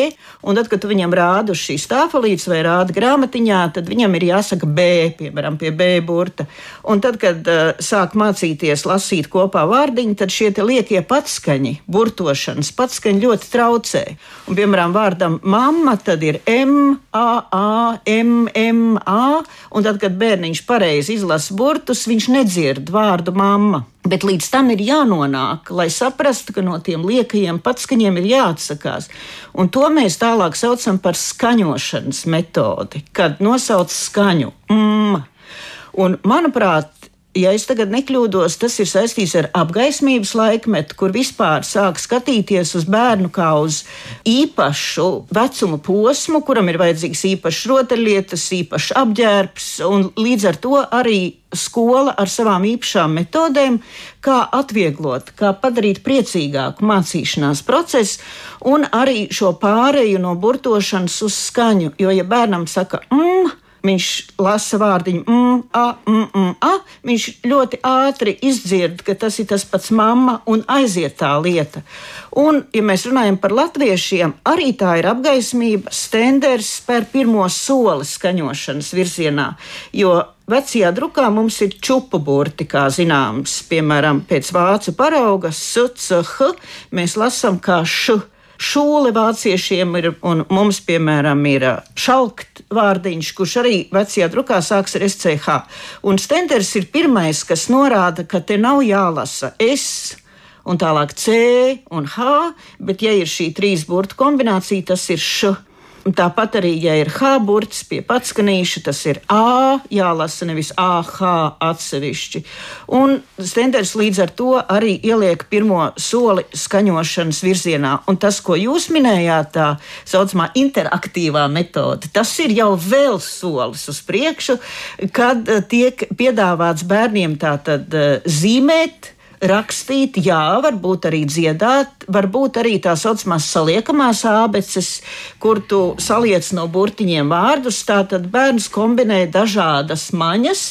Un tad, kad tu viņam rāda uz šīs tāfelītes vai rāda grāmatiņā, tad viņam ir jāsaka B, piemēram, pie B burta. Un tad, kad uh, sāk mācīties lasīt kopā vārdiņu, tad šie liekie patskaņi, burtošanas patskaņi ļoti ļoti traucē. Un, piemēram, vārdam mamma, tad ir M, A, A, M, M, A. Un tad, kad bērniņš pareizi izlasa burtus, viņš nedzird vārdu mamma. Bet līdz tam ir jānonāk, lai saprastu, ka no tiem liekajiem patskaņiem ir jāatsakās. Un to mēs tālāk saucam par skaņošanas metodi, kad nosauc skaņu. Mm. Un, manuprāt, ja es tagad nekļūdos, tas ir saistīts ar apgaismības laikmetu, kur vispār sāk skatīties uz bērnu kā uz īpašu vecuma posmu, kuram ir vajadzīgs īpašs rotaļlietas, īpašs apģērbs, un līdz ar to arī skola ar savām īpašām metodēm, kā atvieglot, kā padarīt priecīgāku mācīšanās procesu un arī šo pāreju no burtošanas uz skaņu. Jo, ja bērnam saka, mmm, viņš lasa vārdiņu, mm, a, mm, mm, a, viņš ļoti ātri izdzird, ka tas ir tas pats mamma un aiziet tā lieta. Un, ja mēs runājam par latviešiem, arī tā ir apgaismība, stenders spēr pirmo soli skaņošanas virzienā, jo Vecajā drukā mums ir čupu burti, kā zināms, piemēram, pēc vācu parauga, SCH, mēs lasām kā š. Šūle vāciešiem ir, un mums, piemēram, ir šalkt vārdiņš, kurš arī vecajā drukā sāks ar SCH. Un stenders ir pirmais, kas norāda, ka te nav jālasa S. Un tālāk C un H, bet, ja ir šī trīs burtu kombinācija, tas ir š. Tāpat arī, ja ir H burts pie patskanīša, tas ir A, jālasa nevis AH atsevišķi. Un Stenders līdz ar to arī ieliek pirmo soli skaņošanas virzienā. Un tas, ko jūs minējāt, tā saucamā interaktīvā metode, tas ir jau vēl solis uz priekšu, kad tiek piedāvāts bērniem tātad eh, zīmēt rakstīt, jā, varbūt arī dziedāt, varbūt arī tā saucamās saliekamās ābeces, kur tu saliec no burtiņiem vārdus. Tātad bērns kombinē dažādas maņas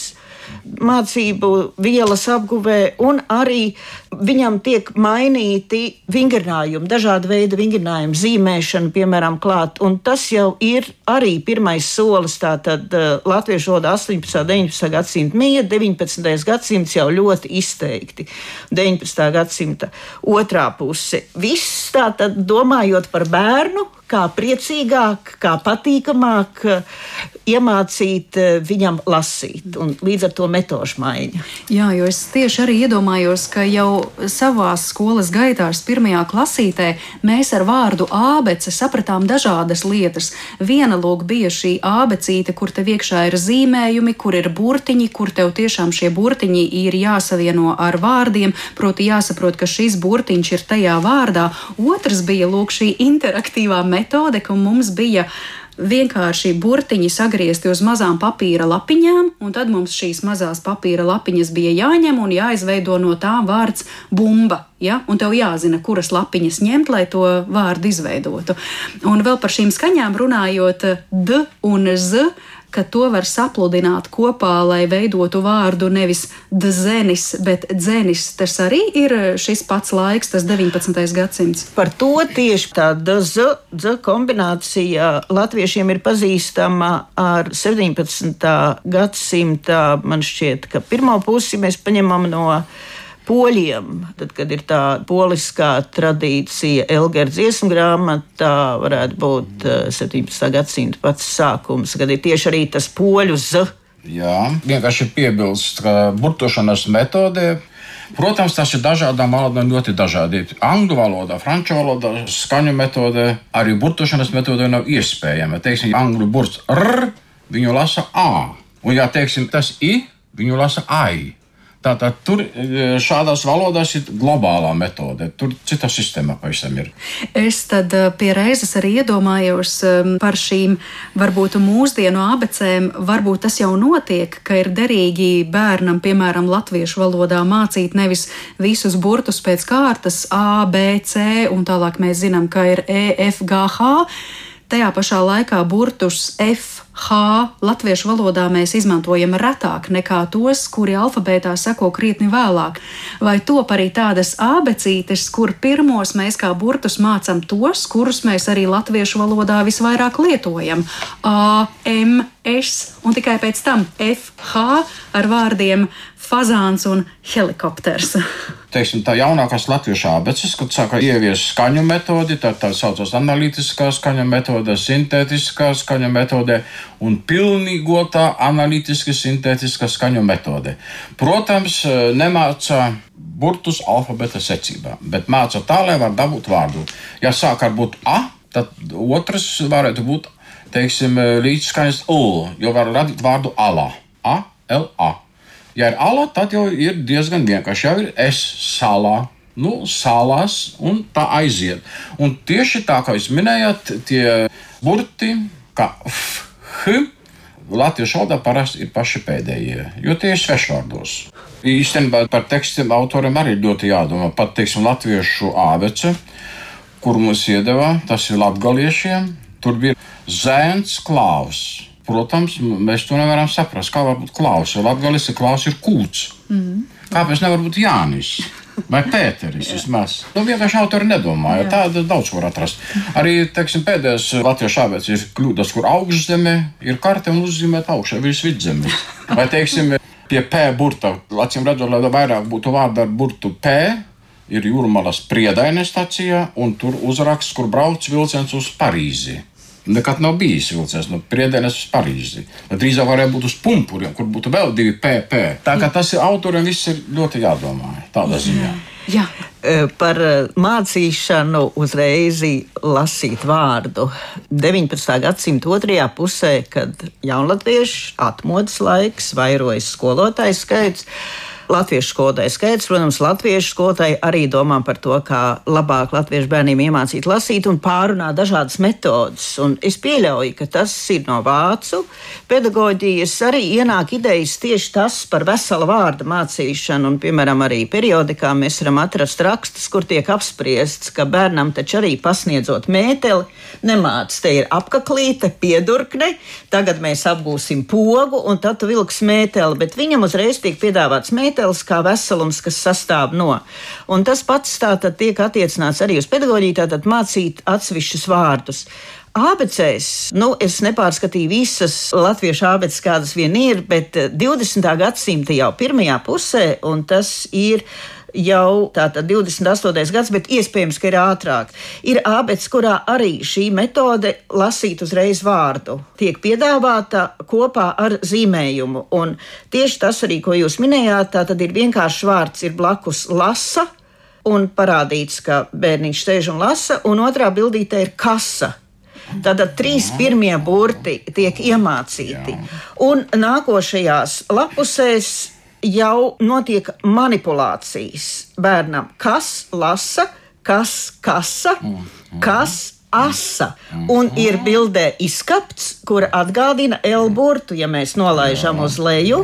mācību vielas apguvē, un arī viņam tiek mainīti vingrinājumi, dažādi veidi vingrinājumi, zīmēšana, piemēram, klāt. Un tas jau ir arī pirmais solis. Tātad uh, latviešu valoda 18. un 19. gadsimta mīja, 19. gadsimts jau ļoti izteikti. 19. gadsimta otrā puse. Viss tātad domājot par bērnu, kā priecīgāk, kā patīkamāk iemācīt eh, viņam lasīt, un līdz ar to metožu maiņa. Jā, jo es tieši arī iedomājos, ka jau savā skolas gaitās, pirmajā klasītē, mēs ar vārdu ābece sapratām dažādas lietas. Viena lūk bija šī ābecīte, kur tev iekšā ir zīmējumi, kur ir burtiņi, kur tev tiešām šie burtiņi ir jāsavieno ar vārdiem, proti jāsaprot, ka šis burtiņš ir tajā vārdā. Otrs bija lūk šī interaktīvā metode, ka mums bija vienkārši burtiņi sagriezti uz mazām papīra lapiņām, un tad mums šīs mazās papīra lapiņas bija jāņem un jāizveido no tām vārds bumba. Ja? Un tev jāzina, kuras lapiņas ņemt, lai to vārdu izveidotu. Un vēl par šīm skaņām runājot, D un Z ka to var sapludināt kopā, lai veidotu vārdu nevis dzenis, bet dzēnis. Tas arī ir šis pats laiks, tas 19. gadsimts. Par to tieši tā dz, dz kombinācija latviešiem ir pazīstama ar 17. gadsimta, man šķiet, ka pirmo pusi mēs paņemam no poļiem, tad, kad ir tā poliskā tradīcija, Elgara dziesmu grāmatā, varētu būt 17. Eh, gadsimta pats sākums, kad ir tieši arī tas poļu z. Jā, vienkārši piebilst, ka burtošanas metodē Protams, tas ir dažādām valodām ļoti dažādi. Angļu valodā, franču valodā, skaņu metodē, arī burtošanas metodē nav iespējama. Teiksim, angļu burts r, viņu lasa a. Un, ja teiksim, tas i, viņu lasa ai. Tātad tur e, šādās valodās ir globālā metode. Tur cita sistēma pavisam ir. Es tad e, pie reizes arī iedomājos e, par šīm varbūt mūsdienu abecēm. Varbūt tas jau notiek, ka ir derīgi bērnam, piemēram, latviešu valodā mācīt nevis visus burtus pēc kārtas A, B, C un tālāk mēs zinām, ka ir E, F, G, H. Tajā pašā laikā burtus F, H latviešu valodā mēs izmantojam retāk nekā tos, kuri alfabētā seko krietni vēlāk. Vai top arī tādas abecītes, kur pirmos mēs kā burtus mācām tos, kurus mēs arī latviešu valodā visvairāk lietojam? A, M, S un tikai pēc tam F, H ar vārdiem fazāns un helikopters. [laughs] Teiksim, tā jaunākās latviešu abeces, kad sāka ieviest skaņu metodi, tā tā saucās analītiskā skaņu metode, sintētiskā skaņu metode un pilnīgotā analītiska sintētiskā skaņu metode. Protams, nemāca burtus alfabēta secībā, bet māca tā, lai var dabūt vārdu. Ja sāk ar būt A, tad otrs varētu būt, teiksim, līdzskaņas U, jo var radīt vārdu ala. A, L, A. Ja ir ala, tad jau ir diezgan vienkārši. Jau ir es salā, nu, salās, un tā aiziet. Un tieši tā, kā jūs minējāt, tie burti, kā f, h, latviešu valodā parasti ir paši pēdējie, jo tie ir svešvārdos. Īstenībā par tekstiem autoriem arī ļoti jādomā. Pat, teiksim, latviešu ābece, kur mums iedeva, tas ir latgaliešiem, tur bija zēns klāvs. Protams, mēs to nevaram saprast. Kā var būt klaus? Jo latgalis ir klaus ir kūts. Mm. Kāpēc nevar būt Jānis? Vai Pēteris vismaz? Nu, vienkārši autori nedomāja. Tāda daudz ko var atrast. Arī teiksim, pēdējais latviešu abēts ir kļūdas, kur augšzeme ir karte un uzzīmēta augšā virs vidzemes. [laughs] Vai teiksim, pie P burta, acīm redzot, lai vairāk būtu vārdu ar burtu P, ir jūrmalas priedaine stacijā, un tur uzraksts, kur brauc vilciens uz Parīzi. Nekad nav bijis vilciens no Priedēnes uz Parīzi. Drīzāk varēja būt uz pumpuriem, kur būtu vēl divi PP. Tā kā tas ir autoriem viss ir ļoti jādomā tādā ziņā. Jā. Par mācīšanu uzreiz lasīt vārdu. 19. gadsimta otrajā pusē, kad jaunatviešu atmodas laiks, vairojas skolotāju skaits latviešu skolotāju skaits. Protams, latviešu skolotāji arī domā par to, kā labāk latviešu bērniem iemācīt lasīt un pārunā dažādas metodas. Un es pieļauju, ka tas ir no vācu pedagoģijas. Arī ienāk idejas tieši tas par vesela vārda mācīšanu. Un, piemēram, arī periodikā mēs varam atrast rakstus, kur tiek apspriests, ka bērnam taču arī pasniedzot mēteli, nemāc, te ir apaklīte, piedurkne, tagad mēs apgūsim pogu un tad tu vilks mēteli, bet viņam uzreiz tiek piedāvāts mēteli mētelis kā veselums, kas sastāv no. Un tas pats tātad tiek attiecināts arī uz pedagoģiju, tātad mācīt atsevišķus vārdus. ABCs, nu, es nepārskatīju visas latviešu ABCs, kādas vien ir, bet 20. gadsimta jau pirmajā pusē, un tas ir jau tātad 28. gads, bet iespējams, ka ir ātrāk. Ir abets, kurā arī šī metode lasīt uzreiz vārdu tiek piedāvāta kopā ar zīmējumu. Un tieši tas arī, ko jūs minējāt, tā tad ir vienkāršs vārds, ir blakus lasa. Un parādīts, ka bērniņš sēž un lasa, un otrā bildīte ir kasa. Tātad trīs pirmie burti tiek iemācīti. Un nākošajās lapusēs jau notiek manipulācijas bērnam. Kas lasa, kas kasa, kas asa. Un ir bildē izskapts, kur atgādina L burtu, ja mēs nolaižam uz leju.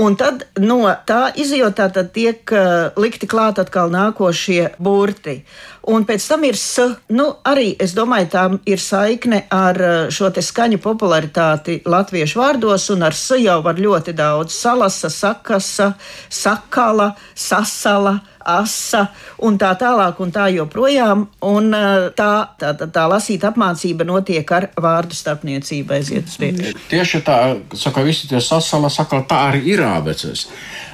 Un tad no tā izjūtā tiek uh, likti klāt atkal nākošie burti. Un pēc tam ir s, nu, arī es domāju, tā ir saikne ar uh, šo skaņu popularitāti latviešu vārdos, un ar s jau var ļoti daudz salasa, sakasa, sakala, sasala asa un tā tālāk un tā joprojām. Un tā, tā, tā, tā lasīta apmācība notiek ar vārdu starpniecību aiziet uz priekšu. Tieši tā, saka, visi tie sasala, saka, tā arī ir ābeces.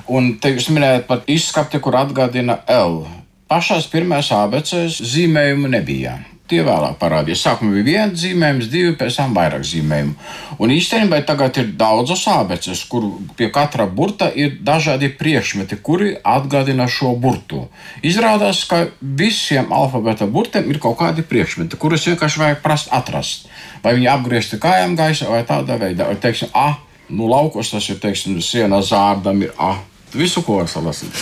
Un te jūs minējat pat izskapti, kur atgādina L. Pašās pirmās abecēs zīmējumu nebija. Tie vēlāk parādījās. Sākumā bija viens zīmējums, divi, pēc tam vairāk zīmējumu. Un īstenībā tagad ir daudzas abeces, kur pie katra burta ir dažādi priekšmeti, kuri atgādina šo burtu. Izrādās, ka visiem alfabēta burtiem ir kaut kādi priekšmeti, kurus vienkārši vajag prast atrast. Vai viņi apgriezti kājām gaisā vai tādā veidā. Vai, teiksim, A, nu laukos tas ir, teiksim, sienā zārdam ir A. Visu, ko var salasīt.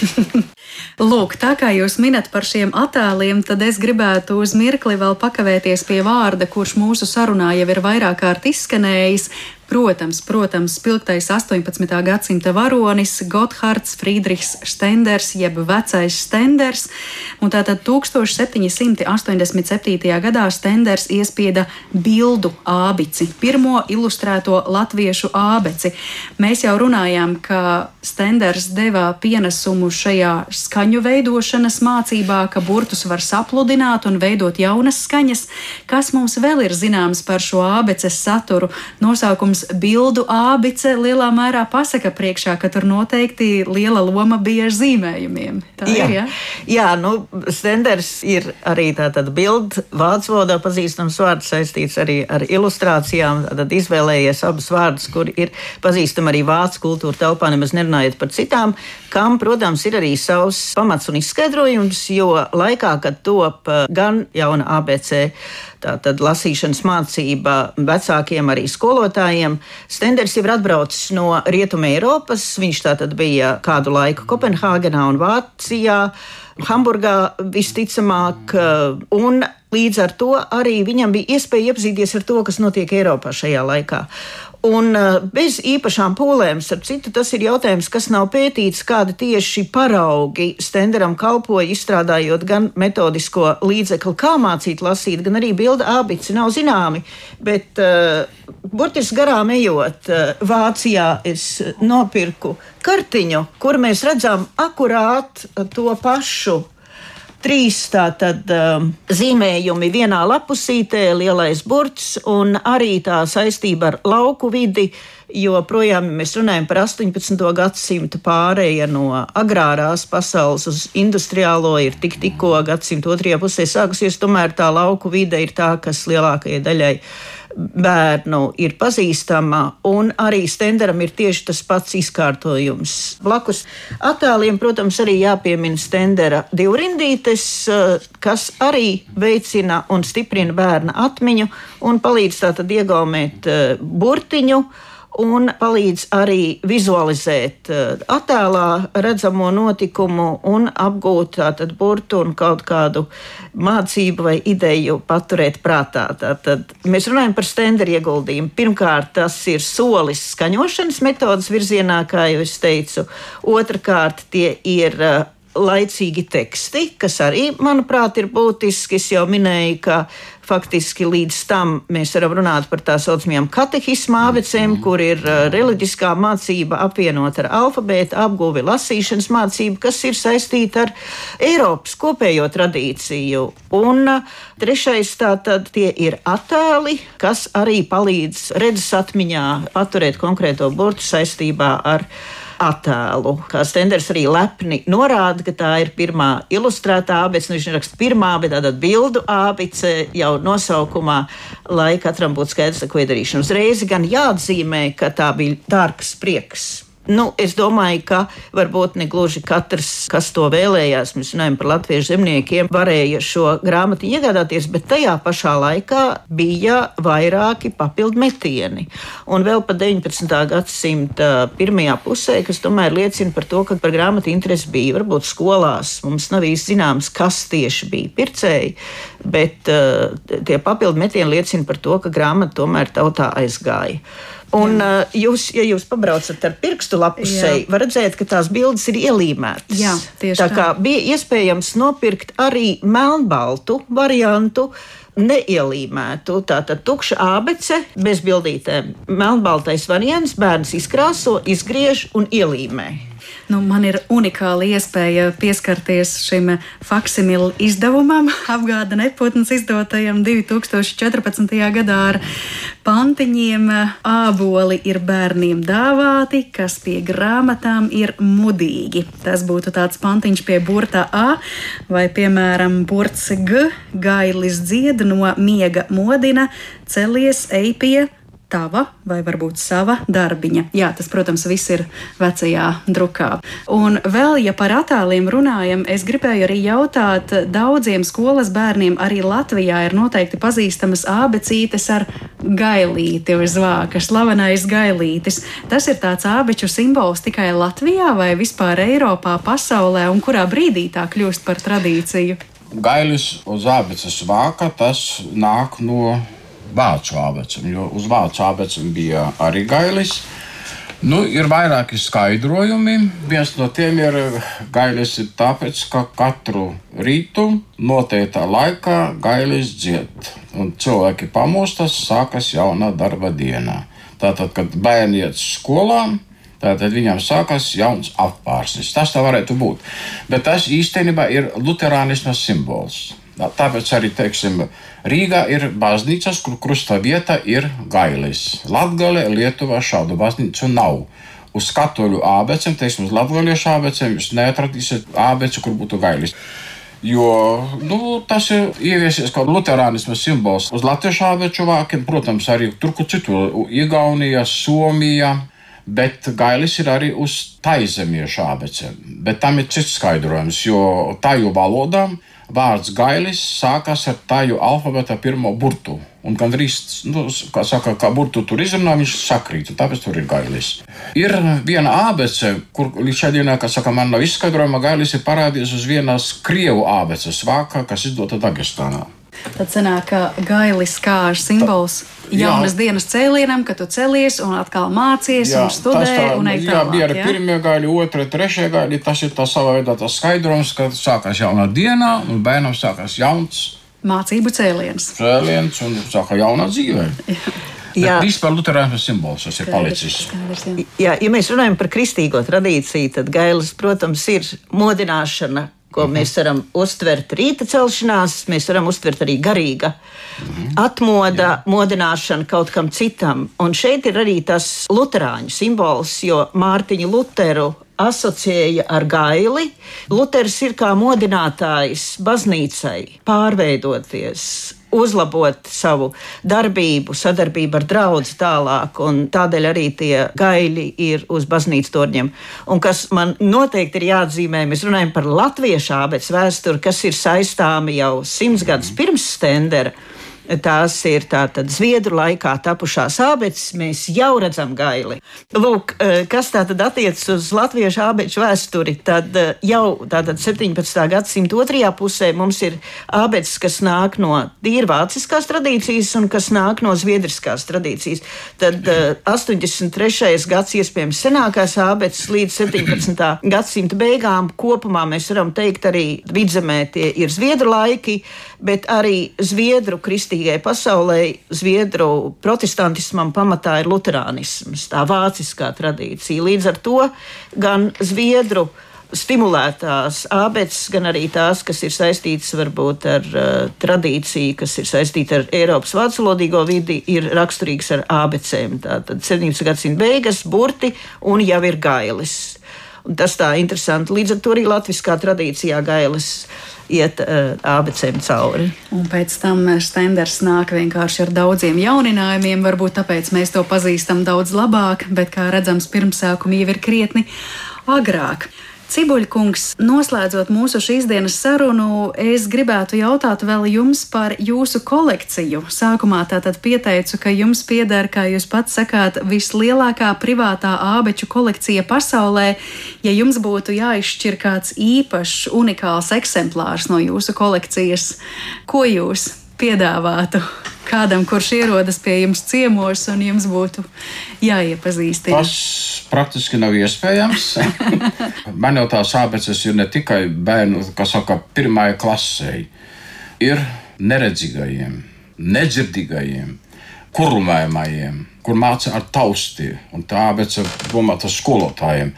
[laughs] Lūk, tā kā jūs minat par šiem attēliem, tad es gribētu uz mirkli vēl pakavēties pie vārda, kurš mūsu sarunā jau ir vairāk kārt izskanējis Protams, protams, spilgtais 18. gadsimta varonis Gotthards Friedrichs Stenders, jeb vecais Stenders, un tātad 1787. gadā Stenders iespieda bildu ābici, pirmo ilustrēto latviešu ābeci. Mēs jau runājām, ka Stenders deva pienesumu šajā skaņu veidošanas mācībā, ka burtus var sapludināt un veidot jaunas skaņas. Kas mums vēl ir zināms par šo ābeces saturu? Nosaukums protams, bildu ābice lielā mērā pasaka priekšā, ka tur noteikti liela loma bija ar zīmējumiem. Tā jā, ir, ja? jā nu, Stenders ir arī tātad bildu vācu valodā pazīstams vārds saistīts arī ar ilustrācijām. Tad izvēlējies abus vārdus, kur ir pazīstama arī vācu kultūra telpā, nemaz nerunājot par citām, kam, protams, ir arī savs pamats un izskaidrojums, jo laikā, kad top eh, gan jauna ABC tātad lasīšanas mācība vecākiem, arī skolotājiem. Stenders jau ir atbraucis no Rietuma Eiropas. Viņš tātad bija kādu laiku Kopenhāgenā un Vācijā. Hamburgā visticamāk, un līdz ar to arī viņam bija iespēja iepazīties ar to, kas notiek Eiropā šajā laikā. Un eh, bez īpašām pūlēm, starp citu, tas ir jautājums, kas nav pētīts, kāda tieši paraugi Stenderam kalpoja, izstrādājot gan metodisko līdzekli, kā mācīt lasīt, gan arī bilda abici nav zināmi. Bet uh, burtiski garām ejot, uh, Vācijā es nopirku kartiņu, kur mēs redzam akurāt to pašu trīs tātad, um, zīmējumi vienā lapusītē, lielais burts un arī tā saistība ar lauku vidi. Jo projām mēs runājam par 18. gadsimtu pārēju no agrārās pasaules uz industriālo, ir tik, tikko gadsimta otrajā pusē sākusies. Tomēr tā lauku vide ir tā, kas lielākajai daļai bērnu ir pazīstama, un arī Stenderam ir tieši tas pats izkārtojums. Blakus attēliem, protams, arī jāpiemina Stendera divrindītes, eh, kas arī veicina un stiprina bērna atmiņu un palīdz tātad iegaumēt eh, burtiņu un palīdz arī vizualizēt uh, attēlā redzamo notikumu un apgūt tātad burtu un kaut kādu mācību vai ideju paturēt prātā. Tātad mēs runājam par stenderu ieguldījumu. Pirmkārt, tas ir solis skaņošanas metodas virzienā, kā jau es teicu. Otrakārt, tie ir uh, laicīgi teksti, kas arī, manuprāt, ir būtiski. Es jau minēju, ka faktiski līdz tam mēs varam runāt par tā saucamajām katehismu abecēm, mm. kur ir uh, reliģiskā mācība apvienot ar alfabētu, apguvi lasīšanas mācību, kas ir saistīta ar Eiropas kopējo tradīciju. Un uh, trešais tātad tie ir attēli, kas arī palīdz redzes atmiņā paturēt konkrēto burtu saistībā ar attēlu. Kā Stenders arī lepni norāda, ka tā ir pirmā ilustrētā abice, nu viņš raksta pirmā, bet tāda bildu abice jau nosaukumā, lai katram būtu skaidrs, ko ir darīšana. Uzreiz gan jāatzīmē, ka tā bija dārgs prieks Nu, es domāju, ka varbūt ne gluži katrs, kas to vēlējās, mēs runājam par latviešu zemniekiem, varēja šo grāmatu iegādāties, bet tajā pašā laikā bija vairāki papildu metieni. Un vēl pa 19. gadsimta pirmajā pusē, kas tomēr liecina par to, ka par grāmatu interesi bija varbūt skolās. Mums nav īsti zināms, kas tieši bija pircēji, bet uh, tie papildu metieni liecina par to, ka grāmata tomēr tautā aizgāja. Un Jā. uh, jūs, ja jūs pabraucat ar pirkstu lapusei, varat redzēt, ka tās bildes ir ielīmētas. Jā, tieši tā. Tā kā bija iespējams nopirkt arī melnbaltu variantu. Neielīmētu, tātad tukša abece bez bildītēm. Melnbaltais variants bērns izkrāso, izgriež un ielīmē. Nu, man ir unikāla iespēja pieskarties šim faksimilu izdevumam, [laughs] apgāda neputns izdotajam 2014. gadā ar pantiņiem. Āboli ir bērniem dāvāti, kas pie grāmatām ir mudīgi. Tas būtu tāds pantiņš pie burta A vai, piemēram, burts G, gailis dzied no miega modina, celies ej pie tava vai varbūt sava darbiņa. Jā, tas, protams, viss ir vecajā drukā. Un vēl, ja par attēliem runājam, es gribēju arī jautāt, daudziem skolas bērniem arī Latvijā ir noteikti pazīstamas abecītes ar gailīti uz vāka, slavenais gailītis. Tas ir tāds ābeču simbols tikai Latvijā vai vispār Eiropā, pasaulē, un kurā brīdī tā kļūst par tradīciju? Gailis uz ābeces vāka tas nāk no vācu abecam, jo uz vācu abecam bija arī gailis. Nu, ir vairāki skaidrojumi. Viens no tiem ir gailis, ir tāpēc, ka katru rītu noteiktā laikā gailis dzied. Un cilvēki pamostas, sākas jauna darba diena. Tātad, kad bērni iet skolā, Tātad viņam sākas jauns apgārsnis. Tas tā varētu būt. Bet tas īstenībā ir luterānisma simbols. Tāpēc arī teiksim, Rīgā ir baznīcas, kur krusta vieta ir gailis. Latvijā, Lietuvā šādu baznīcu nav. Uz katoļu ābecēm, teiksim, uz latviešu ābecēm jūs neatradīsiet ābeci, kur būtu gailis. Jo nu, tas ir ieviesies kā luterānisma simbols. Uz latviešu ābeču vākiem, protams, arī tur, kur citur, Igaunijā, Somijā. Bet gailis ir arī uz taizemiešu ābecēm. Bet tam ir cits skaidrojums, jo tāju valodām vārds gailis sākas ar tāju alfabēta pirmo burtu. Un gandrīz, nu, kā saka, kā burtu tur izrunā, viņš sakrīt, un tāpēc tur ir gailis. Ir viena ABC, kur līdz šai dienai, kā saka, man nav izskaidrojama, gailis ir parādījies uz vienas krievu ABCs vākā, kas izdota Dagestānā. Tad sanāk, ka gailis kā simbols jaunas jā. dienas cēlienam, kad tu celies un atkal mācies jā, un studē tā, un ej tālāk. Jā, bija arī pirmie gaļi, otrā, trešā gaļi. Tas ir tā savā veidā tas skaidrojums, ka sākās jaunā dienā un bērnam sākās jauns. Mācību cēliens. Cēliens un sāka jaunā dzīvē. Jā, vispār Lutāņu simbols tas ir palicis. Jā, ja mēs runājam par kristīgo tradīciju, tad gailis, protams, ir modināšana ko mēs varam uztvert rīta celšanās, mēs varam uztvert arī garīga atmoda, Jā. modināšana kaut kam citam. Un šeit ir arī tas luterāņu simbols, jo Mārtiņu Luteru asociēja ar gaili. Luters ir kā modinātājs baznīcai pārveidoties uzlabot savu darbību, sadarbību ar draugu tālāk, tādēļ arī tie gaļi ir uz baznīcas torņiem. Un kas man noteikti ir jāatzīmē, mēs runājam par latviešu abets vēsturi, kas ir saistāmi jau simts gadus pirms Stendera. Tās ir tātad Zviedru laikā tapušās abeces, mēs jau redzam gaili. Lūk, eh, kas tātad attiecas uz latviešu abešu vēsturi, tad eh, jau tātad 17. gadsimta otrajā pusē mums ir abeces, kas nāk no tīri vāciskās tradīcijas un kas nāk no zviedriskās tradīcijas. Tad 83. Eh, gads iespējams senākās abeces līdz 17. gadsimta beigām kopumā mēs varam teikt arī vidzemē tie ir Zviedru laiki, bet arī Zviedru kristīgai pasaulē, Zviedru protestantismam pamatā ir luterānisms, tā vāciskā tradīcija. Līdz ar to gan Zviedru stimulētās abeces, gan arī tās, kas ir saistītas varbūt ar uh, tradīciju, kas ir saistīta ar Eiropas vācu vidi, ir raksturīgas ar abecēm. Tātad 17. gadsimta beigas, burti un jau ir gailis. Un tas tā interesanti. Līdz ar to arī latviskā tradīcijā gailis iet uh, abecēm cauri. Un pēc tam Stenders nāk vienkārši ar daudziem jauninājumiem. Varbūt tāpēc mēs to pazīstam daudz labāk, bet, kā redzams, pirmsākumi jau ir krietni agrāk. Cibuļkungs, noslēdzot mūsu šīs dienas sarunu, es gribētu jautāt vēl jums par jūsu kolekciju. Sākumā tātad pieteicu, ka jums pieder, kā jūs pats sakāt, vislielākā privātā ābeču kolekcija pasaulē. Ja jums būtu jāizšķir kāds īpašs, unikāls eksemplārs no jūsu kolekcijas, ko jūs piedāvātu? kādam, kurš ierodas pie jums ciemos, un jums būtu jāiepazīstina? Tas praktiski nav iespējams. [laughs] Man jau tās abeces ir ne tikai bērnu, kas saka, pirmajai klasē, ir neredzīgajiem, nedzirdīgajiem, kurumējumajiem kur māca ar tausti, un tā abece domāta skolotājiem.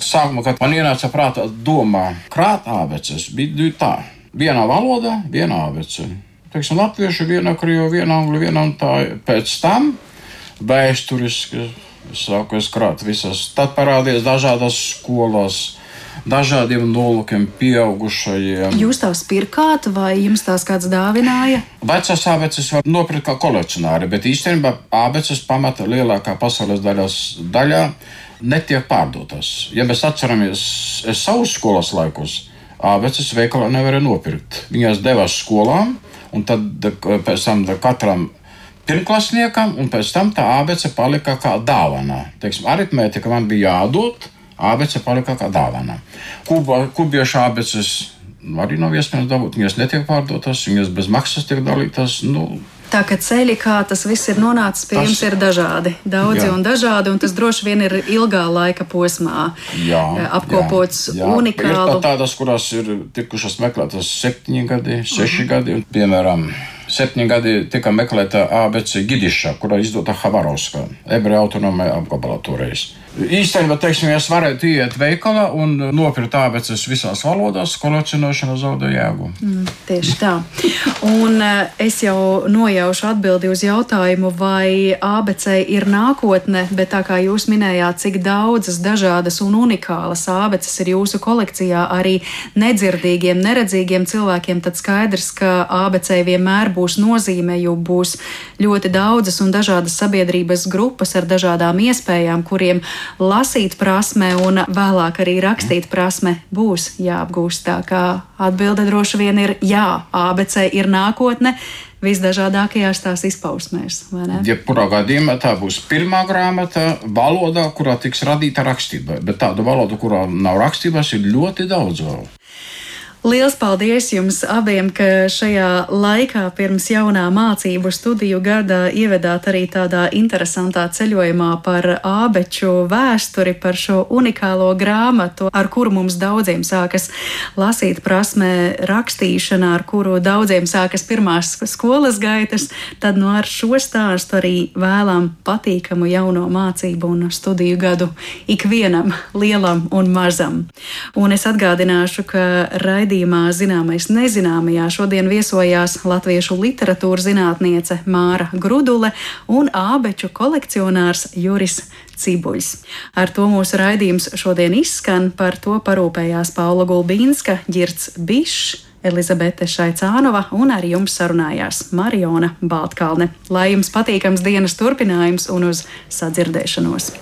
Sākumā, kad man ienāca prātā doma krāt abeces, bija tā. Vienā valodā, vienā abece teiksim, latviešu, viena krievu, viena angļu, viena un tā. Pēc tam vēsturiski sākās krāt visas. Tad parādījās dažādas skolas. Dažādiem nolūkiem, pieaugušajiem. Jūs tās pirkāt, vai jums tās kāds dāvināja? Vecās abeces var nopirkt kā kolekcionāri, bet īstenībā abeces pamata lielākā pasaules daļas, daļā netiek pārdotas. Ja mēs atceramies savus skolas laikus, abeces veikalā nevarēja nopirkt. Viņas devās skolām, un tad pēc tam katram pirmklasniekam, un pēc tam tā abece palika kā dāvana. Teiksim, aritmētika man bija jādod, abece palika kā dāvana. Kuba, kubiešu abeces arī nav iespējams dabūt, viņas netiek pārdotas, viņas bez maksas tiek dalītas. Nu, Tā kā ceļi, kā tas viss ir nonācis pie jums, ir dažādi. Daudzi jā. un dažādi, un tas droši vien ir ilgā laika posmā jā, apkopots jā, jā. unikāli. Ir tādas, kurās ir tikušas meklētas septiņi gadi, seši -huh. gadi, un, piemēram, septiņi gadi tika meklēta ABC Gidiša, kura izdota Havarovskā, ebreju autonomija apgabalā toreiz. Īstenībā, teiksim, ja es varētu iet veikalā un nopirkt tābeces visās valodās, kolekcionēšana zaudē jēgu. Mm, tieši tā. Un eh, es jau nojaušu atbildi uz jautājumu, vai ABC ir nākotne, bet tā kā jūs minējāt, cik daudzas dažādas un unikālas ābeces ir jūsu kolekcijā arī nedzirdīgiem, neredzīgiem cilvēkiem, tad skaidrs, ka ABC vienmēr būs nozīme, jo būs ļoti daudzas un dažādas sabiedrības grupas ar dažādām iespējām, kuriem lasīt prasme un vēlāk arī rakstīt prasme būs jāapgūst. Tā kā atbilde droši vien ir jā, ABC ir nākotne visdažādākajās tās izpausmēs. Jebkurā gadījumā tā būs pirmā grāmata valodā, kurā tiks radīta rakstība, bet tādu valodu, kurā nav rakstības, ir ļoti daudz vēl. Liels paldies jums abiem, ka šajā laikā pirms jaunā mācību studiju gada ievedāt arī tādā interesantā ceļojumā par ābeču vēsturi, par šo unikālo grāmatu, ar kuru mums daudziem sākas lasīt prasmē rakstīšana, ar kuru daudziem sākas pirmās skolas gaitas, tad no ar šo stāstu arī vēlam patīkamu jauno mācību un studiju gadu ikvienam lielam un mazam. Un es atgādināšu, ka raidījums raidījumā Zināmais nezināmajā šodien viesojās latviešu literatūras zinātniece Māra Grudule un ābeču kolekcionārs Juris Cibuļs. Ar to mūsu raidījums šodien izskan, par to parūpējās Paula Gulbīnska, Girts Bišs. Elizabete Šaicānova un ar jums sarunājās Mariona Baltkalne. Lai jums patīkams dienas turpinājums un uz sadzirdēšanos!